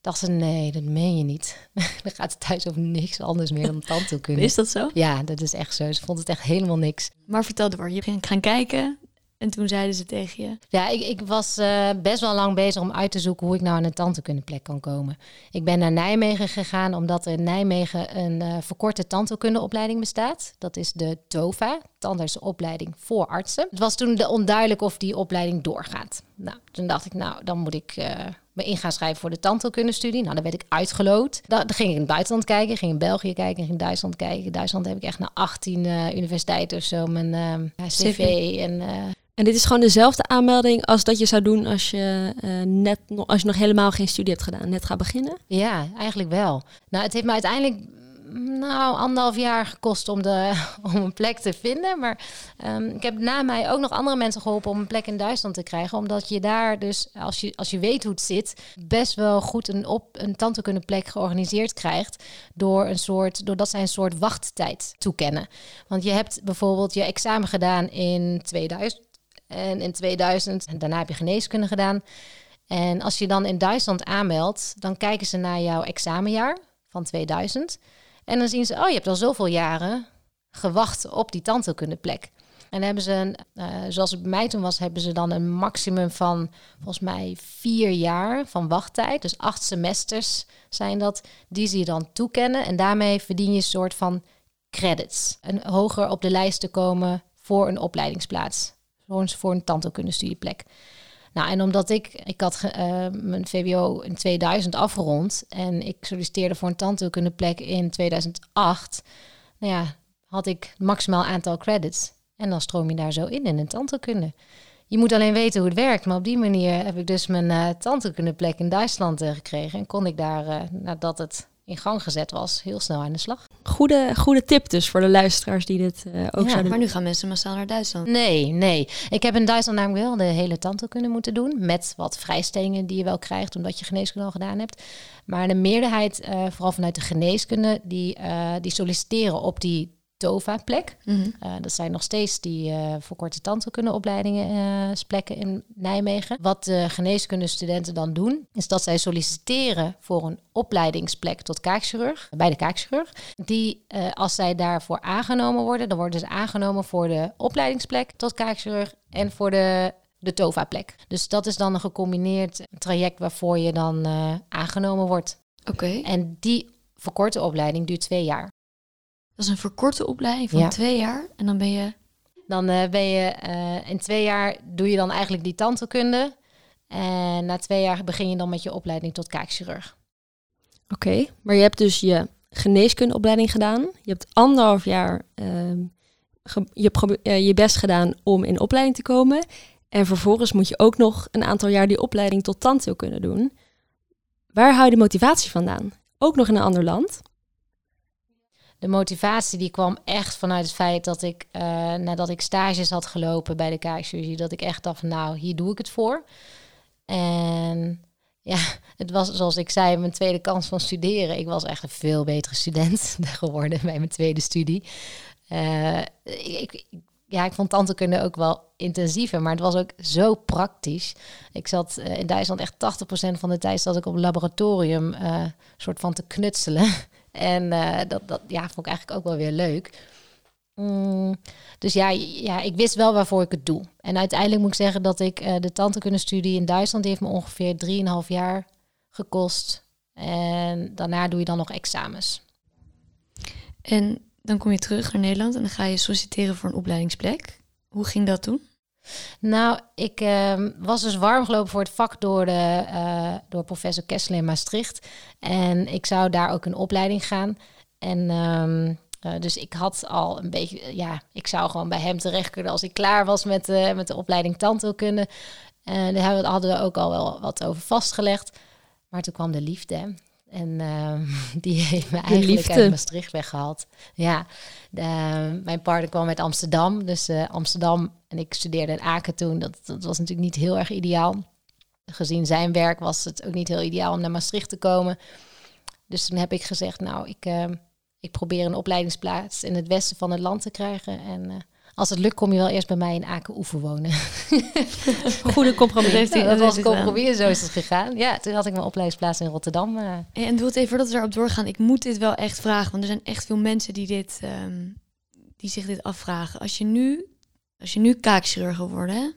Speaker 4: dacht ze nee, dat meen je niet. Dan gaat het thuis over niks anders meer dan tandheelkunde.
Speaker 3: Is dat zo?
Speaker 4: Ja, dat is echt zo. Ze vond het echt helemaal niks.
Speaker 3: Maar vertel door, je ging gaan kijken en toen zeiden ze tegen je...
Speaker 4: Ja, ik, ik was eh, best wel lang bezig om uit te zoeken hoe ik nou aan een tandheelkundeplek kan komen. Ik ben naar Nijmegen gegaan omdat er in Nijmegen een eh, verkorte tandheelkundeopleiding bestaat. Dat is de TOVA, tandartsenopleiding voor artsen. Het was toen de onduidelijk of die opleiding doorgaat. Nou, toen dacht ik, nou, dan moet ik eh, me in gaan schrijven voor de tandheelkundestudie. Nou, dan werd ik uitgeloot. Dan, dan ging ik in het buitenland kijken, ging in België kijken, ging in Duitsland kijken. In Duitsland heb ik echt na 18 uh, universiteiten of zo mijn uh, cv en... Uh,
Speaker 2: en dit is gewoon dezelfde aanmelding als dat je zou doen als je, uh, net als je nog helemaal geen studie hebt gedaan, net gaat beginnen?
Speaker 4: Ja, eigenlijk wel. Nou, het heeft me uiteindelijk nou, anderhalf jaar gekost om, de, om een plek te vinden. Maar um, ik heb na mij ook nog andere mensen geholpen om een plek in Duitsland te krijgen. Omdat je daar dus, als je, als je weet hoe het zit, best wel goed een, op, een tandheelkunde plek georganiseerd krijgt. Door een soort, doordat zij een soort wachttijd toekennen. Want je hebt bijvoorbeeld je examen gedaan in 2000. En in 2000, en daarna heb je geneeskunde gedaan. En als je dan in Duitsland aanmeldt, dan kijken ze naar jouw examenjaar van 2000. En dan zien ze, oh, je hebt al zoveel jaren gewacht op die tandheelkundeplek. En hebben ze, een, uh, zoals het bij mij toen was, hebben ze dan een maximum van volgens mij vier jaar van wachttijd. Dus acht semesters zijn dat, die ze je dan toekennen. En daarmee verdien je een soort van credits. En hoger op de lijst te komen voor een opleidingsplaats. Voor een tandheelkundestudieplek. Nou, en omdat ik, ik had uh, mijn VWO in 2000 afgerond en ik solliciteerde voor een tandheelkundeplek in 2008, nou ja, had ik maximaal aantal credits. En dan stroom je daar zo in in een tandheelkunde. Je moet alleen weten hoe het werkt, maar op die manier heb ik dus mijn uh, tandheelkundeplek in Duitsland uh, gekregen en kon ik daar, nadat het in gang gezet was, heel snel aan de slag.
Speaker 2: Goede, goede tip dus voor de luisteraars die dit uh, ook
Speaker 3: ja,
Speaker 2: zouden
Speaker 3: Maar nu gaan mensen massaal naar Duitsland.
Speaker 4: Nee, nee. Ik heb in Duitsland namelijk wel de hele kunnen moeten doen. Met wat vrijstellingen die je wel krijgt omdat je geneeskunde al gedaan hebt. Maar de meerderheid, uh, vooral vanuit de geneeskunde, die, uh, die solliciteren op die TOVA-plek. Mm -hmm. uh, dat zijn nog steeds die uh, voor korte tandheelkundeopleidingen uh, plekken in Nijmegen. Wat de geneeskundestudenten dan doen, is dat zij solliciteren voor een opleidingsplek tot kaakchirurg, bij de kaakchirurg. Die, als zij daarvoor aangenomen worden, dan worden ze aangenomen voor de opleidingsplek tot kaakchirurg en voor de de TOVA-plek. Dus dat is dan een gecombineerd traject waarvoor je dan aangenomen wordt.
Speaker 3: Oké. Okay.
Speaker 4: En die verkorte opleiding duurt twee jaar.
Speaker 3: Dat is een verkorte opleiding van ja. twee jaar. En dan ben je.
Speaker 4: Dan uh, ben je uh, in twee jaar doe je dan eigenlijk die tandheelkunde. En na twee jaar begin je dan met je opleiding tot kaakchirurg.
Speaker 2: Oké, okay, maar je hebt dus je geneeskundeopleiding gedaan. Je hebt anderhalf jaar uh, je, uh, je best gedaan om in opleiding te komen. En vervolgens moet je ook nog een aantal jaar die opleiding tot tandheelkunde doen. Waar hou je de motivatie vandaan? Ook nog in een ander land?
Speaker 4: De motivatie die kwam echt vanuit het feit dat ik, uh, nadat ik stages had gelopen bij de kaakchirurgie, dat ik echt dacht nou, hier doe ik het voor. En ja, het was zoals ik zei, mijn tweede kans van studeren. Ik was echt een veel betere student geworden bij mijn tweede studie. Uh, ik, ja, ik vond tandheelkunde ook wel intensiever, maar het was ook zo praktisch. Ik zat uh, in Duitsland echt 80% van de tijd zat ik op laboratorium soort van te knutselen. En uh, dat, dat ja, vond ik eigenlijk ook wel weer leuk. Mm, dus ja, ja, ik wist wel waarvoor ik het doe. En uiteindelijk moet ik zeggen dat ik uh, de tandheelkunde-studie in Duitsland die heeft me ongeveer 3,5 jaar gekost. En daarna doe je dan nog examens.
Speaker 3: En dan kom je terug naar Nederland en dan ga je solliciteren voor een opleidingsplek. Hoe ging dat toen?
Speaker 4: Nou, ik uh, was dus warm gelopen voor het vak door, de, uh, door professor Kessler in Maastricht. En ik zou daar ook een opleiding gaan. En um, uh, dus ik had al een beetje, ja, ik zou gewoon bij hem terecht kunnen als ik klaar was met, met de opleiding tandheelkunde. En daar hadden we ook al wel wat over vastgelegd. Maar toen kwam de liefde. En uh, die heeft me eigenlijk uit Maastricht weggehaald. Ja, de, mijn partner kwam uit Amsterdam. Dus uh, Amsterdam en ik studeerde in Aken toen. Dat, dat was natuurlijk niet heel erg ideaal. Gezien zijn werk was het ook niet heel ideaal om naar Maastricht te komen. Dus toen heb ik gezegd, nou, ik, uh, ik probeer een opleidingsplaats in het westen van het land te krijgen. En als het lukt, kom je wel eerst bij mij in Aken-Oever wonen.
Speaker 2: Goede compromis.
Speaker 4: heeft hij, ja, dat was een compromis, zo is het gegaan. Ja, toen had ik mijn opleidingsplaats in Rotterdam. Uh.
Speaker 3: En doe het even voordat we daarop doorgaan. Ik moet dit wel echt vragen, want er zijn echt veel mensen die, dit, um, die zich dit afvragen. Als je nu, als je nu kaakchirurg wil worden,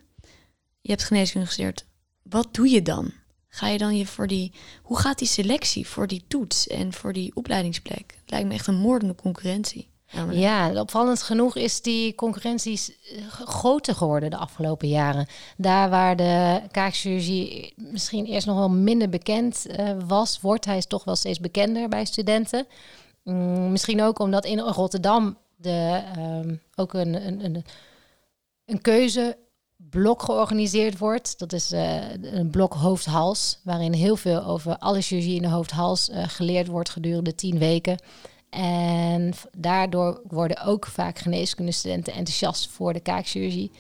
Speaker 3: je hebt geneeskunde gestudeerd, wat doe je dan? Ga je dan je voor die, hoe gaat die selectie voor die toets en voor die opleidingsplek? Het lijkt me echt een moordende concurrentie.
Speaker 4: Ja, opvallend genoeg is die concurrentie groter geworden de afgelopen jaren. Daar waar de kaakchirurgie misschien eerst nog wel minder bekend eh, was, wordt hij toch wel steeds bekender bij studenten. Mm, misschien ook omdat in Rotterdam de, ehm, ook een, een, een, een keuzeblok georganiseerd wordt. Dat is eh, een blok hoofd-hals, waarin heel veel over alle chirurgie in de hoofd-hals eh, geleerd wordt gedurende tien weken. En daardoor worden ook vaak geneeskundestudenten enthousiast voor de kaakchirurgie.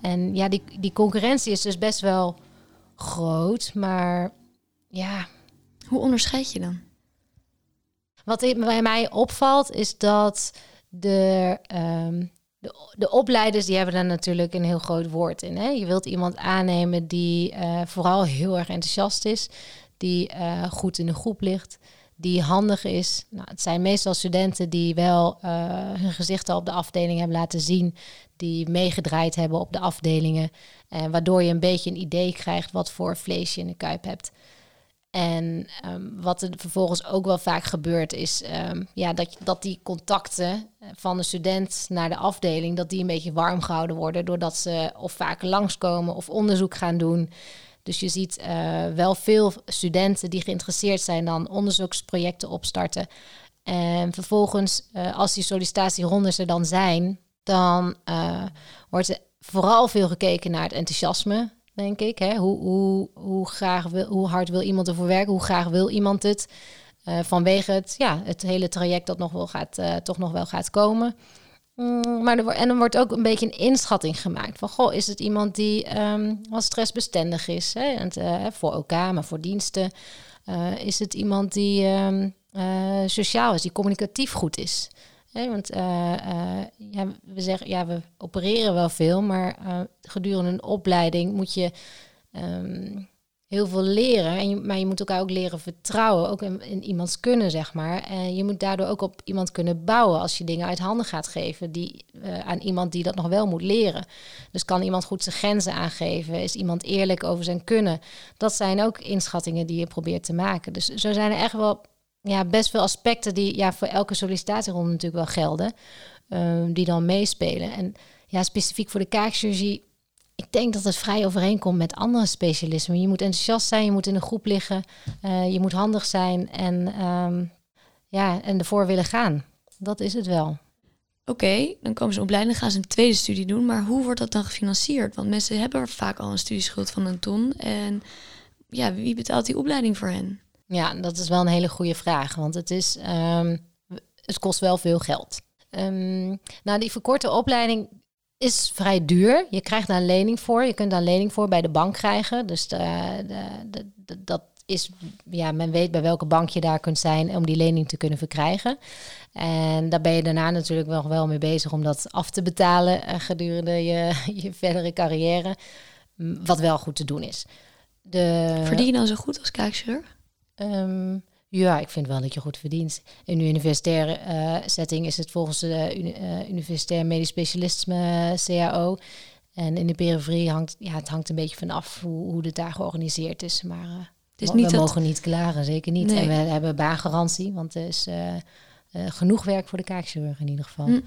Speaker 4: En ja, die, die concurrentie is dus best wel groot, maar ja,
Speaker 3: Hoe onderscheid je dan?
Speaker 4: wat bij mij opvalt is dat de, ehm, de, de opleiders die hebben daar natuurlijk een heel groot woord in. Hè? Je wilt iemand aannemen die eh, vooral heel erg enthousiast is, die eh, goed in de groep ligt, die handig is. Nou, het zijn meestal studenten die wel eh, hun gezichten op de afdeling hebben laten zien, die meegedraaid hebben op de afdelingen, eh, waardoor je een beetje een idee krijgt wat voor vlees je in de kuip hebt. En ehm, wat er vervolgens ook wel vaak gebeurt, is ehm, ja, dat, dat die contacten eh, van de student naar de afdeling, dat die een beetje warm gehouden worden, doordat ze of vaker langskomen of onderzoek gaan doen. Dus je ziet eh, wel veel studenten die geïnteresseerd zijn dan onderzoeksprojecten opstarten. En vervolgens, eh, als die sollicitatierondes er dan zijn, dan eh, wordt er vooral veel gekeken naar het enthousiasme, denk ik. Hè? Hoe, hoe, hoe, graag wil, hoe hard wil iemand ervoor werken? Hoe graag wil iemand het? Vanwege het, ja, het hele traject dat nog wel gaat, toch nog wel gaat komen. Mm, maar er, en er wordt ook een beetje een inschatting gemaakt van, goh, is het iemand die ehm wat stressbestendig is? Hè? En, eh, voor OK, maar voor diensten. Eh, is het iemand die ehm, eh, sociaal is, die communicatief goed is? Want ja, we zeggen, ja, we opereren wel veel, maar gedurende een opleiding moet je ehm, heel veel leren. En je, maar je moet elkaar ook leren vertrouwen, ook in, in iemands kunnen, zeg maar. En je moet daardoor ook op iemand kunnen bouwen als je dingen uit handen gaat geven die, eh, aan iemand die dat nog wel moet leren. Dus kan iemand goed zijn grenzen aangeven? Is iemand eerlijk over zijn kunnen? Dat zijn ook inschattingen die je probeert te maken. Dus zo zijn er echt wel ja, best veel aspecten die ja, voor elke sollicitatieronde natuurlijk wel gelden, ehm, die dan meespelen. En ja, specifiek voor de kaakchirurgie, ik denk dat het vrij overeenkomt met andere specialismen. Je moet enthousiast zijn, je moet in een groep liggen, eh, je moet handig zijn en, ehm, ja, en ervoor willen gaan. Dat is het wel.
Speaker 3: Oké, dan komen ze in opleiding, gaan ze een tweede studie doen. Maar hoe wordt dat dan gefinancierd? Want mensen hebben vaak al een studieschuld van een ton. En ja, wie betaalt die opleiding voor hen?
Speaker 4: Ja, dat is wel een hele goede vraag, want het, is, ehm, het kost wel veel geld. Ehm, nou, die verkorte opleiding is vrij duur. Je krijgt daar een lening voor. Je kunt daar een lening voor bij de bank krijgen. Dus de, de, de- dat is, ja, men weet bij welke bank je daar kunt zijn om die lening te kunnen verkrijgen. En daar ben je daarna natuurlijk wel, wel mee bezig om dat af te betalen eh, gedurende je, je verdere carrière. Wat wel goed te doen is. De,
Speaker 3: Verdien je dan zo goed als kaakchirurg?
Speaker 4: Ehm, ja, ik vind wel dat je goed verdient. In de universitaire eh, setting is het volgens de eh, universitair medisch specialisme CAO. En in de periferie hangt, ja, het hangt een beetje vanaf hoe, hoe het daar georganiseerd is. Maar we
Speaker 3: niet dat...
Speaker 4: mogen niet klagen, zeker niet.
Speaker 3: Nee.
Speaker 4: En we hebben baangarantie, want er is genoeg werk voor de kaakchirurg in ieder geval.
Speaker 3: Hm.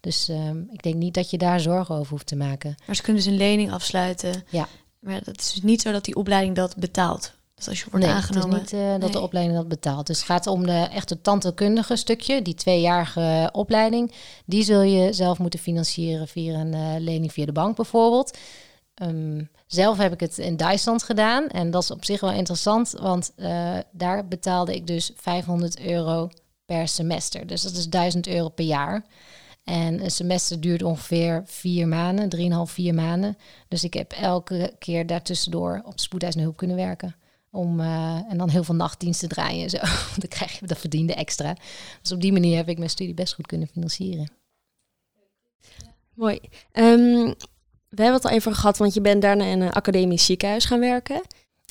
Speaker 4: Dus ehm, ik denk niet dat je daar zorgen over hoeft te maken.
Speaker 3: Maar ze kunnen dus een lening afsluiten.
Speaker 4: Ja.
Speaker 3: Maar dat is dus niet zo dat die opleiding dat betaalt. Dus als je wordt
Speaker 4: nee,
Speaker 3: aangenomen...
Speaker 4: het is niet eh, dat de opleiding dat betaalt. Dus het gaat om de echte tandheelkundige stukje, die tweejarige opleiding. Die zul je zelf moeten financieren via een eh, lening via de bank bijvoorbeeld. Ehm, zelf heb ik het in Duitsland gedaan en dat is op zich wel interessant, want eh, daar betaalde ik dus 500 euro per semester. Dus dat is 1000 euro per jaar. En een semester duurt ongeveer vier maanden, drieënhalf, vier maanden. Dus ik heb elke keer daartussendoor op spoedeisende hulp kunnen werken. Om, eh, en dan heel veel nachtdiensten draaien en zo. dan krijg je dat verdiende extra. Dus op die manier heb ik mijn studie best goed kunnen financieren.
Speaker 2: Mooi. Ehm, we hebben het al even gehad, want je bent daarna in een academisch ziekenhuis gaan werken.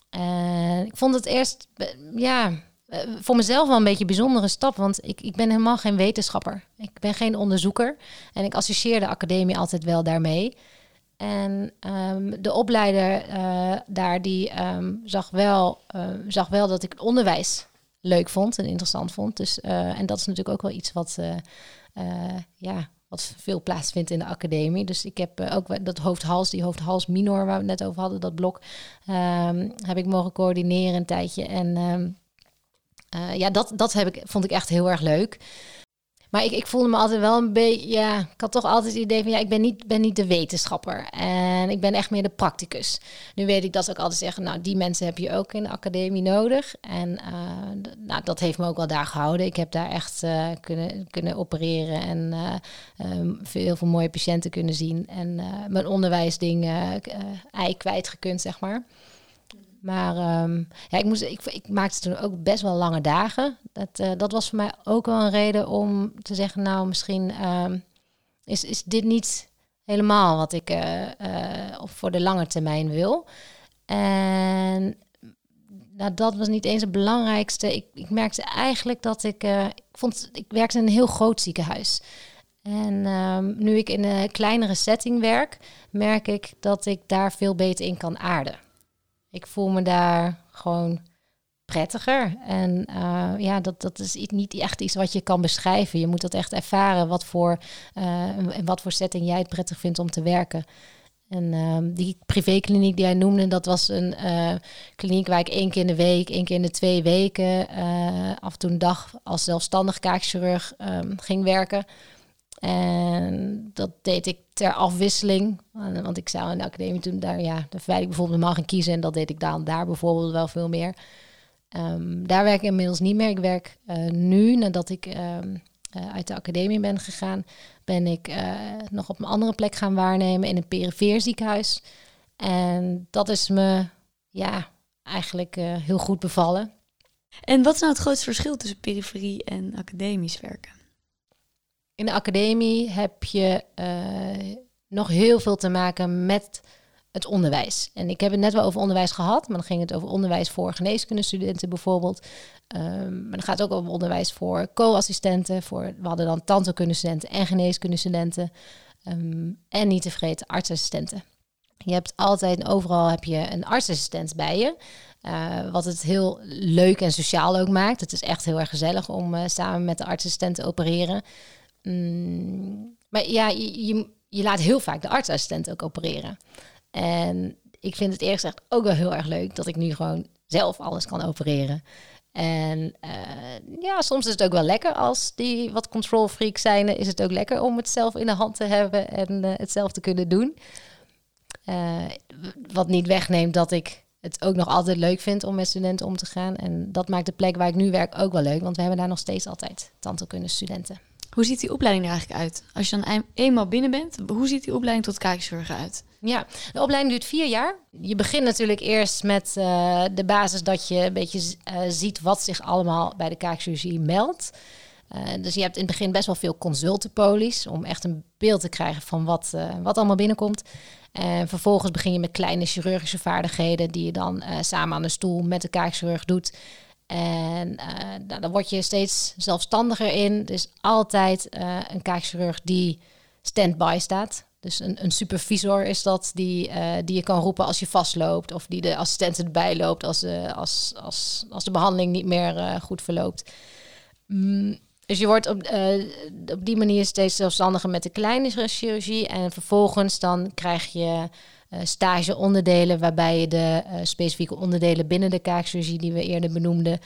Speaker 4: En ik vond het eerst, eh, ja, voor mezelf wel een beetje een bijzondere stap. Want ik, ik ben helemaal geen wetenschapper. Ik ben geen onderzoeker. En ik associeer de academie altijd wel daarmee. En ehm, de opleider eh, daar, die ehm, zag, wel, eh, zag wel dat ik het onderwijs leuk vond en interessant vond. Dus, eh, en dat is natuurlijk ook wel iets wat, eh, ja, wat veel plaatsvindt in de academie. Dus ik heb ook dat hoofd-hals, die hoofd-hals minor waar we het net over hadden, dat blok, ehm, heb ik mogen coördineren een tijdje. En ehm, ja, dat, dat heb ik, vond ik echt heel erg leuk. Maar ik, ik voelde me altijd wel een beetje, ja, ik had toch altijd het idee van, ja, ik ben niet, ben niet de wetenschapper. En ik ben echt meer de practicus. Nu weet ik dat ze ook altijd zeggen, nou, die mensen heb je ook in de academie nodig. En uh, nou, dat heeft me ook wel daar gehouden. Ik heb daar echt uh, kunnen, kunnen opereren en uh, um, heel veel mooie patiënten kunnen zien. En mijn onderwijsding ei kwijtgekund, zeg maar. Maar um, ja, ik, moest, ik, ik, maakte toen ook best wel lange dagen. Dat, uh, dat was voor mij ook wel een reden om te zeggen, nou misschien um, is, is dit niet helemaal wat ik uh, uh, voor de lange termijn wil. En nou, dat was niet eens het belangrijkste. Ik, ik merkte eigenlijk dat ik, ik vond, ik werkte in een heel groot ziekenhuis. En um, nu ik in een kleinere setting werk, merk ik dat ik daar veel beter in kan aarden. Ik voel me daar gewoon prettiger. En uh, ja, dat, dat is niet echt iets wat je kan beschrijven. Je moet dat echt ervaren, wat voor, in wat voor setting jij het prettig vindt om te werken. En uh, die privékliniek die jij noemde, dat was een uh, kliniek waar ik één keer in de week, één keer in de twee weken, af en toe een dag als zelfstandig kaakchirurg um, ging werken. En dat deed ik ter afwisseling. Want ik zou in de academie toen daar, ja, daar verwijder ik bijvoorbeeld mag gaan kiezen. En dat deed ik dan daar bijvoorbeeld wel veel meer. Um, daar werk ik inmiddels niet meer. Ik werk uh, nu, nadat ik um, uh, uit de academie ben gegaan, ben ik nog op een andere plek gaan waarnemen in een perifeer ziekenhuis. En dat is me ja, eigenlijk heel goed bevallen.
Speaker 3: En wat is nou het grootste verschil tussen periferie en academisch werken?
Speaker 4: In de academie heb je uh, nog heel veel te maken met het onderwijs. En ik heb het net wel over onderwijs gehad, maar dan ging het over onderwijs voor geneeskundestudenten bijvoorbeeld. Um, maar dan gaat het ook over onderwijs voor co-assistenten. Voor, we hadden dan tandheelkundestudenten en geneeskundestudenten. Um, en niet te vergeten artsassistenten. Je hebt altijd en overal heb je een artsassistent bij je. Uh, wat het heel leuk en sociaal ook maakt. Het is echt heel erg gezellig om uh, samen met de artsassistent te opereren. Mm, maar ja, je, je, laat heel vaak de artsassistent ook opereren. En ik vind het eerst echt ook wel heel erg leuk dat ik nu gewoon zelf alles kan opereren. En uh, ja, soms is het ook wel lekker als die wat control freak zijn, is het ook lekker om het zelf in de hand te hebben en uh, het zelf te kunnen doen. Uh, wat niet wegneemt dat ik het ook nog altijd leuk vind om met studenten om te gaan. En dat maakt de plek waar ik nu werk ook wel leuk, want we hebben daar nog steeds altijd tandheelkunde studenten.
Speaker 3: Hoe ziet die opleiding er eigenlijk uit? Als je dan eenmaal binnen bent, hoe ziet die opleiding tot kaakchirurg uit?
Speaker 4: Ja, de opleiding duurt vier jaar. Je begint natuurlijk eerst met uh, de basis dat je een beetje uh, ziet wat zich allemaal bij de kaakchirurgie meldt. Uh, dus je hebt in het begin best wel veel consultenpolies om echt een beeld te krijgen van wat, wat allemaal binnenkomt. En vervolgens begin je met kleine chirurgische vaardigheden die je dan samen aan de stoel met de kaakchirurg doet. En uh, dan word je steeds zelfstandiger in. Er is altijd uh, een kaakchirurg die stand-by staat. Dus een, een, supervisor is dat die, uh, die je kan roepen als je vastloopt. Of die de assistent erbij loopt als, als, als, als de behandeling niet meer goed verloopt. Mm, dus je wordt op, op die manier steeds zelfstandiger met de kleine chirurgie. En vervolgens dan krijg je uh, stageonderdelen, waarbij je de uh, specifieke onderdelen binnen de kaakchirurgie die we eerder benoemden,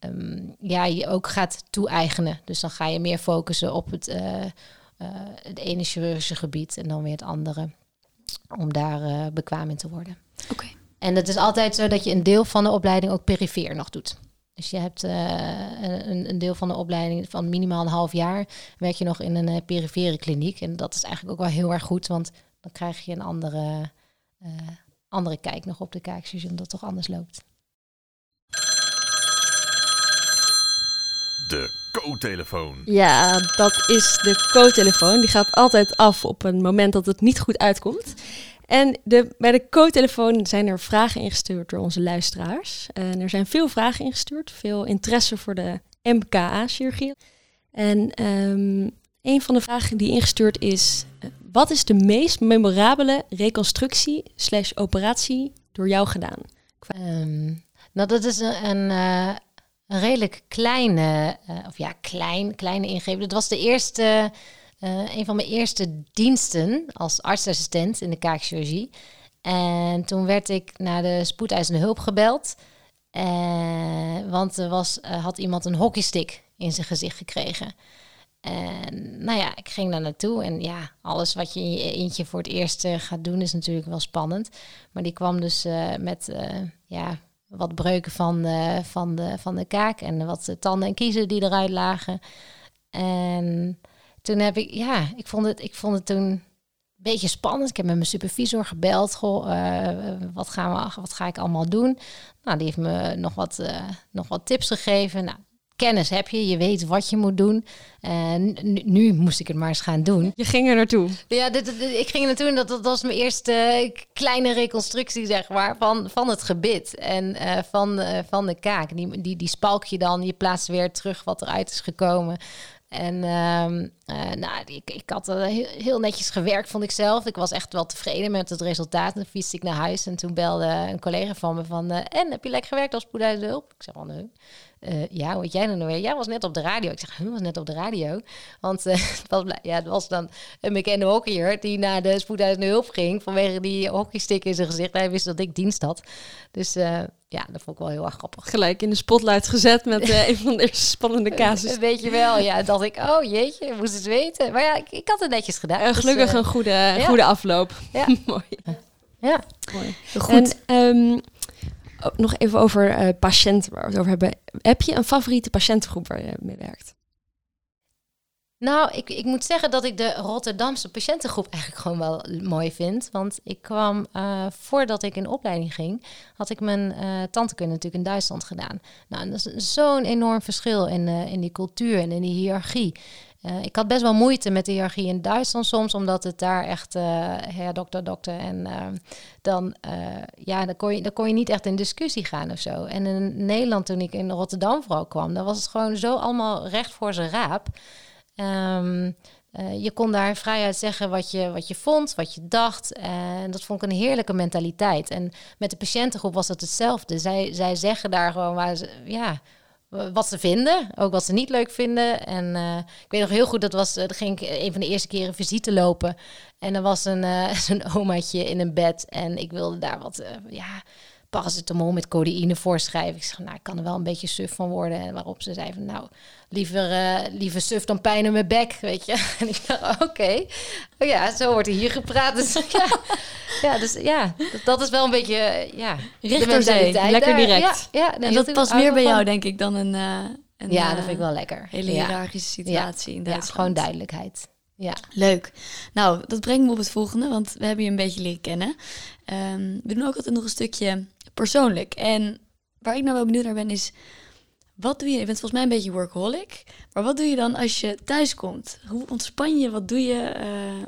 Speaker 4: um, ja, je ook gaat toe-eigenen. Dus dan ga je meer focussen op het, het ene chirurgische gebied en dan weer het andere, om daar bekwaam in te worden.
Speaker 3: Oké. Okay.
Speaker 4: En het is altijd zo dat je een deel van de opleiding ook perifeer nog doet. Dus je hebt een, een, deel van de opleiding van minimaal een half jaar werk je nog in een perifere kliniek. En dat is eigenlijk ook wel heel erg goed, want dan krijg je een andere uh, andere kijk nog op de kaakjes, omdat het toch anders loopt.
Speaker 5: De co-telefoon.
Speaker 2: Ja, dat is de co-telefoon. Die gaat altijd af op een moment dat het niet goed uitkomt. En de, bij de co-telefoon zijn er vragen ingestuurd door onze luisteraars. En er zijn veel vragen ingestuurd, veel interesse voor de MKA-chirurgie. En um, een van de vragen die ingestuurd is: wat is de meest memorabele reconstructie slash operatie door jou gedaan?
Speaker 4: Um, nou, dat is een, een, een redelijk kleine, eh, of ja, klein, kleine ingreep. Dat was de eerste, eh, een van mijn eerste diensten als artsassistent in de kaakchirurgie. En toen werd ik naar de spoedeisende hulp gebeld. Eh, want er was, eh, had iemand een hockeystick in zijn gezicht gekregen. En nou ja, ik ging daar naartoe. En ja, alles wat je in je eentje voor het eerst gaat doen is natuurlijk wel spannend. Maar die kwam dus met ja, wat breuken van, van, de, van de kaak. En wat tanden en kiezen die eruit lagen. En toen heb ik, ja, ik vond het, ik vond het toen een beetje spannend. Ik heb met mijn supervisor gebeld. Goh, eh, wat, gaan we, wat ga ik allemaal doen? Nou, die heeft me nog wat, eh, nog wat tips gegeven. Nou, kennis heb je, je weet wat je moet doen. En nu, nu moest ik het maar eens gaan doen.
Speaker 2: Je ging er naartoe.
Speaker 4: Ja, dit, dit- ik ging er naartoe en dat, dat was mijn eerste eh, kleine reconstructie, zeg maar, van, van het gebit en eh, van, eh, van de kaak. Die, die, die spalk je dan, je plaatst weer terug wat eruit is gekomen. En ehm, eh, nou, ik, ik had eh, heel, netjes gewerkt, vond ik zelf. Ik was echt wel tevreden met het resultaat. Dan fietste ik naar huis en toen belde een collega van me van... eh, en, heb je lekker gewerkt als spoedeisende hulp? Ik zeg van, nee. Eh, ja, heet jij dan nou weer? Jij was net op de radio. Ik zeg, hij was net op de radio. Want eh, het, was, ja, het was dan een bekende hockeyer die naar de spoedeisende hulp ging... vanwege die hockeystick in zijn gezicht. Hij wist dat ik dienst had. Dus eh, ja, dat vond ik wel heel erg grappig.
Speaker 2: Gelijk in de spotlight gezet met een van de eerste spannende casus.
Speaker 4: Weet je wel, ja, dacht ik, oh jeetje, moest het weten. Maar ja, ik, ik had het netjes gedaan. Dus,
Speaker 2: gelukkig een goede, goede afloop.
Speaker 4: ja.
Speaker 2: Mooi.
Speaker 4: Ja.
Speaker 2: Mooi.
Speaker 3: Goed.
Speaker 2: En ehm, nog even over eh, patiënten waar we het over hebben. Heb je een favoriete patiëntengroep waar je mee werkt?
Speaker 4: Nou, ik, ik moet zeggen dat ik de Rotterdamse patiëntengroep eigenlijk gewoon wel mooi vind. Want ik kwam, eh, voordat ik in opleiding ging, had ik mijn eh tandheelkunde natuurlijk in Duitsland gedaan. Nou, dat is zo'n enorm verschil in, in die cultuur en in die hiërarchie. Eh, ik had best wel moeite met de hiërarchie in Duitsland soms, omdat het daar echt, eh ja, dokter, dokter. En eh, dan, ja, dan, kon je, dan kon je niet echt in discussie gaan of zo. En in Nederland, toen ik in Rotterdam vooral kwam, dan was het gewoon zo allemaal recht voor zijn raap. Ehm, eh, je kon daar vrijheid zeggen wat je, wat je vond, wat je dacht. En dat vond ik een heerlijke mentaliteit. En met de patiëntengroep was het hetzelfde. Zij, zij zeggen daar gewoon waar ze, ja, wat ze vinden, ook wat ze niet leuk vinden. En eh, ik weet nog heel goed, dat was, eh, dan ging ik een van de eerste keren visite lopen. En er was een, eh, zo'n omaatje in een bed. En ik wilde daar wat, eh, ja, paracetamol met codeïne voorschrijven. Ik zeg, nou, ik kan er wel een beetje suf van worden. En waarop ze zei van, nou, liever, eh, liever suf dan pijn in mijn bek, weet je. En ik dacht, oké. Oh ja, zo wordt er hier gepraat. Dus ja, ja, dus, ja dat, dat is wel een beetje, eh, ja...
Speaker 3: Recht
Speaker 4: de
Speaker 3: door zee.
Speaker 4: mentaliteit
Speaker 2: Lekker
Speaker 4: daar.
Speaker 2: direct.
Speaker 4: Ja, ja
Speaker 3: En dat past meer
Speaker 4: er
Speaker 3: bij
Speaker 4: van.
Speaker 3: jou, denk ik, dan een, eh, een
Speaker 4: Ja, dat vind ik wel lekker.
Speaker 3: hele hiërarchische situatie in
Speaker 4: Ja, gewoon duidelijkheid. Ja.
Speaker 3: Leuk. Nou, dat brengt me op het volgende, want we hebben je een beetje leren kennen. Ehm, we doen ook altijd nog een stukje persoonlijk. En waar ik nou wel benieuwd naar ben, is wat doe je? Je bent volgens mij een beetje workaholic, maar wat doe je dan als je thuis komt? Hoe ontspan je? Wat doe je? eh,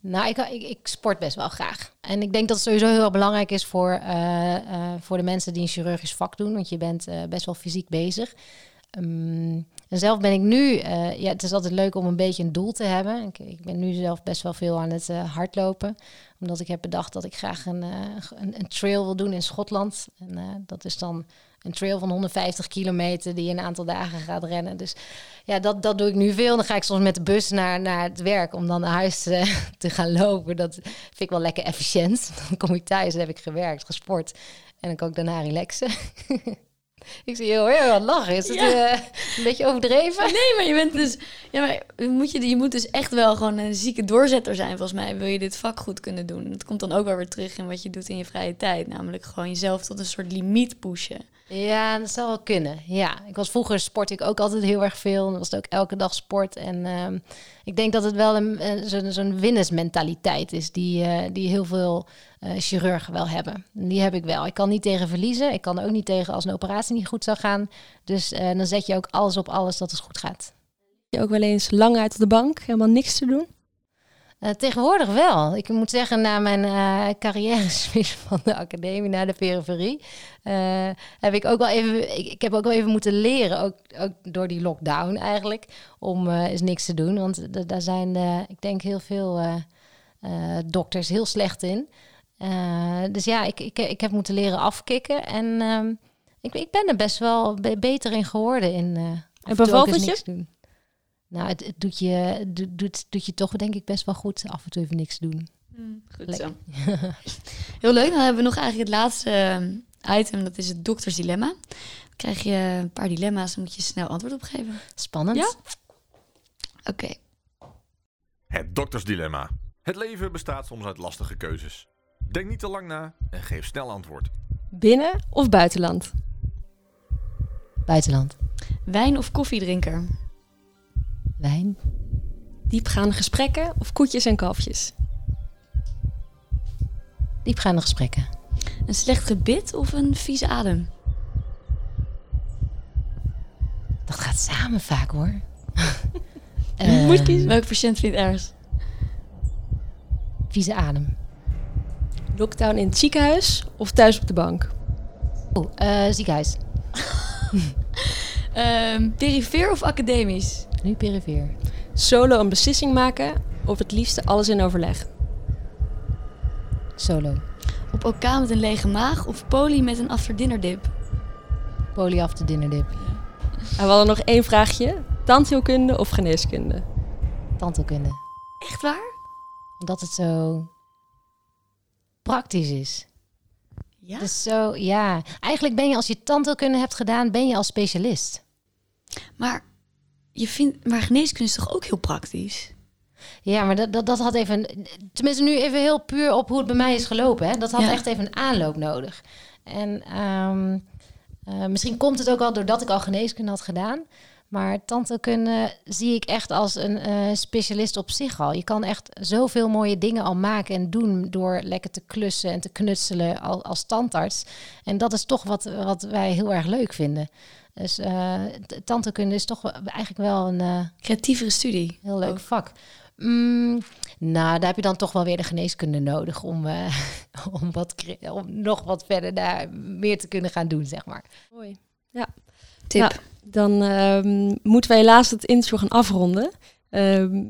Speaker 4: Nou, ik, ik, ik sport best wel graag. En ik denk dat het sowieso heel belangrijk is voor, eh, eh, voor de mensen die een chirurgisch vak doen. Want je bent best wel fysiek bezig. Ehm, en zelf ben ik nu, eh, ja, het is altijd leuk om een beetje een doel te hebben. Ik, ben nu zelf best wel veel aan het eh, hardlopen. Omdat ik heb bedacht dat ik graag een, eh, een, trail wil doen in Schotland. En dat is dan een trail van 150 kilometer die je een aantal dagen gaat rennen. Dus ja, dat, dat doe ik nu veel. Dan ga ik soms met de bus naar, naar het werk om dan naar huis te gaan lopen. Dat vind ik wel lekker efficiënt. Dan kom ik thuis en heb ik gewerkt, gesport. En dan kan ik daarna relaxen. ik zie heel wat lachen. Is het
Speaker 3: Ja.
Speaker 4: eh, een beetje overdreven?
Speaker 3: Nee, maar je bent dus. Ja, maar moet je, je moet dus echt wel gewoon een zieke doorzetter zijn, volgens mij. Wil je dit vak goed kunnen doen? Dat komt dan ook wel weer terug in wat je doet in je vrije tijd. Namelijk gewoon jezelf tot een soort limiet pushen.
Speaker 4: Ja, dat zou wel kunnen. Ja, ik was vroeger sport ik ook altijd heel erg veel. Dan was het ook elke dag sport. En ehm, ik denk dat het wel een, een- zo'n zo'n winnersmentaliteit is die, eh, die heel veel eh, chirurgen wel hebben. En die heb ik wel. Ik kan niet tegen verliezen. Ik kan ook niet tegen als een operatie niet goed zou gaan. Dus eh, dan zet je ook alles op alles dat het goed gaat.
Speaker 2: Je ook wel eens lang uit op de bank, helemaal niks te doen?
Speaker 4: Eh, tegenwoordig wel. Ik moet zeggen, na mijn eh carrière van de academie naar de periferie, eh, heb ik ook wel even, ik, ik heb ook wel even moeten leren, ook, ook door die lockdown eigenlijk, om eens niks te doen. Want daar zijn, ik denk, heel veel dokters heel slecht in. Dus ja, ik, ik, ik heb moeten leren afkicken en ehm, Ik, ik ben er best wel be- beter in geworden. In,
Speaker 2: En je?
Speaker 4: niks doen. Nou, het, het doet, je, doet, doet, doet je toch denk ik best wel goed af en toe even niks doen.
Speaker 3: Goed
Speaker 4: Lekker.
Speaker 3: zo. Heel leuk. Dan hebben we nog eigenlijk het laatste eh, item. Dat is het doktersdilemma. Dan krijg je een paar dilemma's. Dan moet je snel antwoord op geven.
Speaker 4: Spannend.
Speaker 3: Ja? Oké.
Speaker 5: Het doktersdilemma. Het leven bestaat soms uit lastige keuzes. Denk niet te lang na en geef snel antwoord.
Speaker 2: Binnen of buitenland?
Speaker 4: Buitenland.
Speaker 3: Wijn of koffiedrinker?
Speaker 4: Wijn.
Speaker 2: Diepgaande gesprekken of koetjes en kalfjes?
Speaker 4: Diepgaande gesprekken.
Speaker 3: Een slecht gebit of een vieze adem?
Speaker 4: Dat gaat samen vaak hoor.
Speaker 2: Moet
Speaker 4: Eh,
Speaker 2: kiezen.
Speaker 3: Welke patiënt vindt ergens?
Speaker 4: Vieze adem.
Speaker 2: Lockdown in het ziekenhuis of thuis op de bank?
Speaker 4: Oh, eh, ziekenhuis.
Speaker 3: Ehm perifeer of academisch?
Speaker 4: Nu perifeer.
Speaker 2: Solo een beslissing maken of het liefste alles in overleg?
Speaker 4: Solo.
Speaker 3: Op OK met een lege maag of poli met een after dinner dip?
Speaker 4: Poly after dinner dip.
Speaker 2: En we hadden nog één vraagje. Tandheelkunde of geneeskunde?
Speaker 4: Tandheelkunde.
Speaker 3: Echt waar?
Speaker 4: Omdat het zo praktisch is.
Speaker 3: Ja.
Speaker 4: Dus zo, ja. Eigenlijk ben je als je tandheelkunde hebt gedaan, ben je als specialist.
Speaker 3: Maar, je vindt, maar geneeskunde is toch ook heel praktisch?
Speaker 4: Ja, maar dat, dat, dat had even... Tenminste, nu even heel puur op hoe het bij mij is gelopen. Hè. Dat had
Speaker 3: Ja.
Speaker 4: echt even een aanloop nodig. En ehm, eh, misschien komt het ook al doordat ik al geneeskunde had gedaan. Maar tandheelkunde zie ik echt als een eh, specialist op zich al. Je kan echt zoveel mooie dingen al maken en doen... door lekker te klussen en te knutselen al, als tandarts. En dat is toch wat, wat wij heel erg leuk vinden. Dus eh, t- tandheelkunde is toch eigenlijk wel een... eh,
Speaker 3: Creatievere studie.
Speaker 4: Heel leuk
Speaker 3: Ook.
Speaker 4: vak. Mm, nou, daar heb je dan toch wel weer de geneeskunde nodig om, eh, om, wat, om nog wat verder daar meer te kunnen gaan doen, zeg maar.
Speaker 2: Mooi.
Speaker 3: Tip.
Speaker 2: Ja. Dan ehm, moeten wij helaas het interview gaan afronden. Ehm,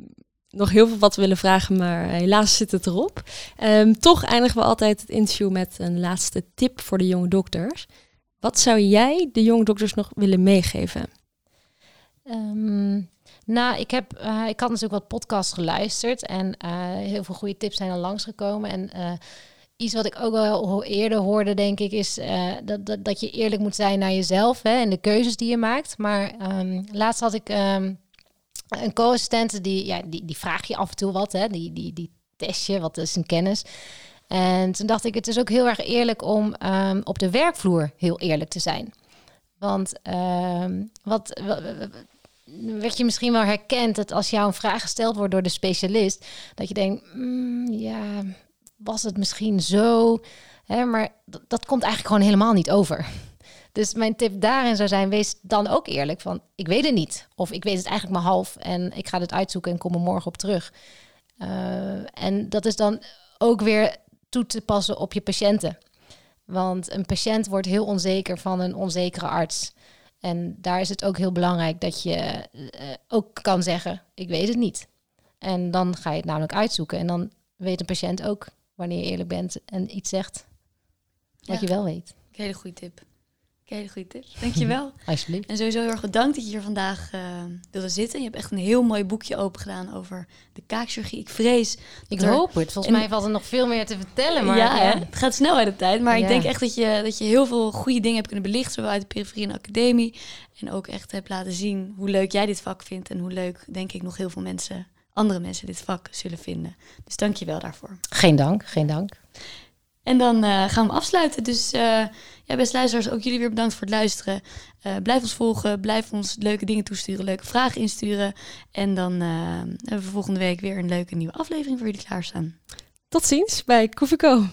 Speaker 2: nog heel veel wat we willen vragen, maar helaas zit het erop. Ehm, toch eindigen we altijd het interview met een laatste tip voor de jonge dokters. Wat zou jij de jonge dokters nog willen meegeven?
Speaker 4: Ehm, nou, ik, heb, eh, ik had natuurlijk wat podcasts geluisterd en eh, heel veel goede tips zijn er langsgekomen. En eh, iets wat ik ook ho- eerder hoorde, denk ik, is dat, dat, dat je eerlijk moet zijn naar jezelf hè, en de keuzes die je maakt. Maar ehm, laatst had ik ehm, een co-assistent, die, ja, die, die vraag je af en toe wat, hè, die, die, die test je, wat is een kennis. En toen dacht ik, het is ook heel erg eerlijk om ehm, op de werkvloer heel eerlijk te zijn. Want ehm, wat, wa- wa- wa- werd je misschien wel herkend dat als jou een vraag gesteld wordt door de specialist, dat je denkt, "Mm, ja, was het misschien zo? Hè, maar dat, komt eigenlijk gewoon helemaal niet over. Dus mijn tip daarin zou zijn, wees dan ook eerlijk van, ik weet het niet. Of ik weet het eigenlijk maar half en ik ga dit uitzoeken en kom er morgen op terug. Eh, en dat is dan ook weer toe te passen op je patiënten. Want een patiënt wordt heel onzeker van een onzekere arts. En daar is het ook heel belangrijk dat je eh, ook kan zeggen: Ik weet het niet. En dan ga je het namelijk uitzoeken. En dan weet een patiënt ook wanneer je eerlijk bent en iets zegt wat
Speaker 3: Ja.
Speaker 4: je wel weet.
Speaker 3: Hele goede tip. Hele goede tip. Dankjewel.
Speaker 4: Alsjeblieft.
Speaker 3: en sowieso heel erg bedankt dat je hier vandaag eh, wilde zitten. Je hebt echt een heel mooi boekje open gedaan over de kaakchirurgie. Ik vrees
Speaker 4: Ik
Speaker 3: er-
Speaker 4: hoop het. Volgens
Speaker 3: en-
Speaker 4: mij valt er nog veel meer te vertellen. Maar
Speaker 3: ja, het gaat snel uit de tijd. Maar
Speaker 4: Ja.
Speaker 3: ik denk echt dat je, dat je heel veel goede dingen hebt kunnen belichten. Zowel uit de periferie en de academie. En ook echt hebt laten zien hoe leuk jij dit vak vindt. En hoe leuk, denk ik, nog heel veel mensen, andere mensen dit vak zullen vinden. Dus dank je wel daarvoor.
Speaker 4: Geen dank, geen dank.
Speaker 3: En dan eh, gaan we afsluiten. Dus eh ja, beste luisteraars, ook jullie weer bedankt voor het luisteren. Eh, blijf ons volgen, blijf ons leuke dingen toesturen, leuke vragen insturen. En dan hebben we volgende week weer een leuke nieuwe aflevering voor jullie klaarstaan.
Speaker 2: Tot ziens bij Koefico.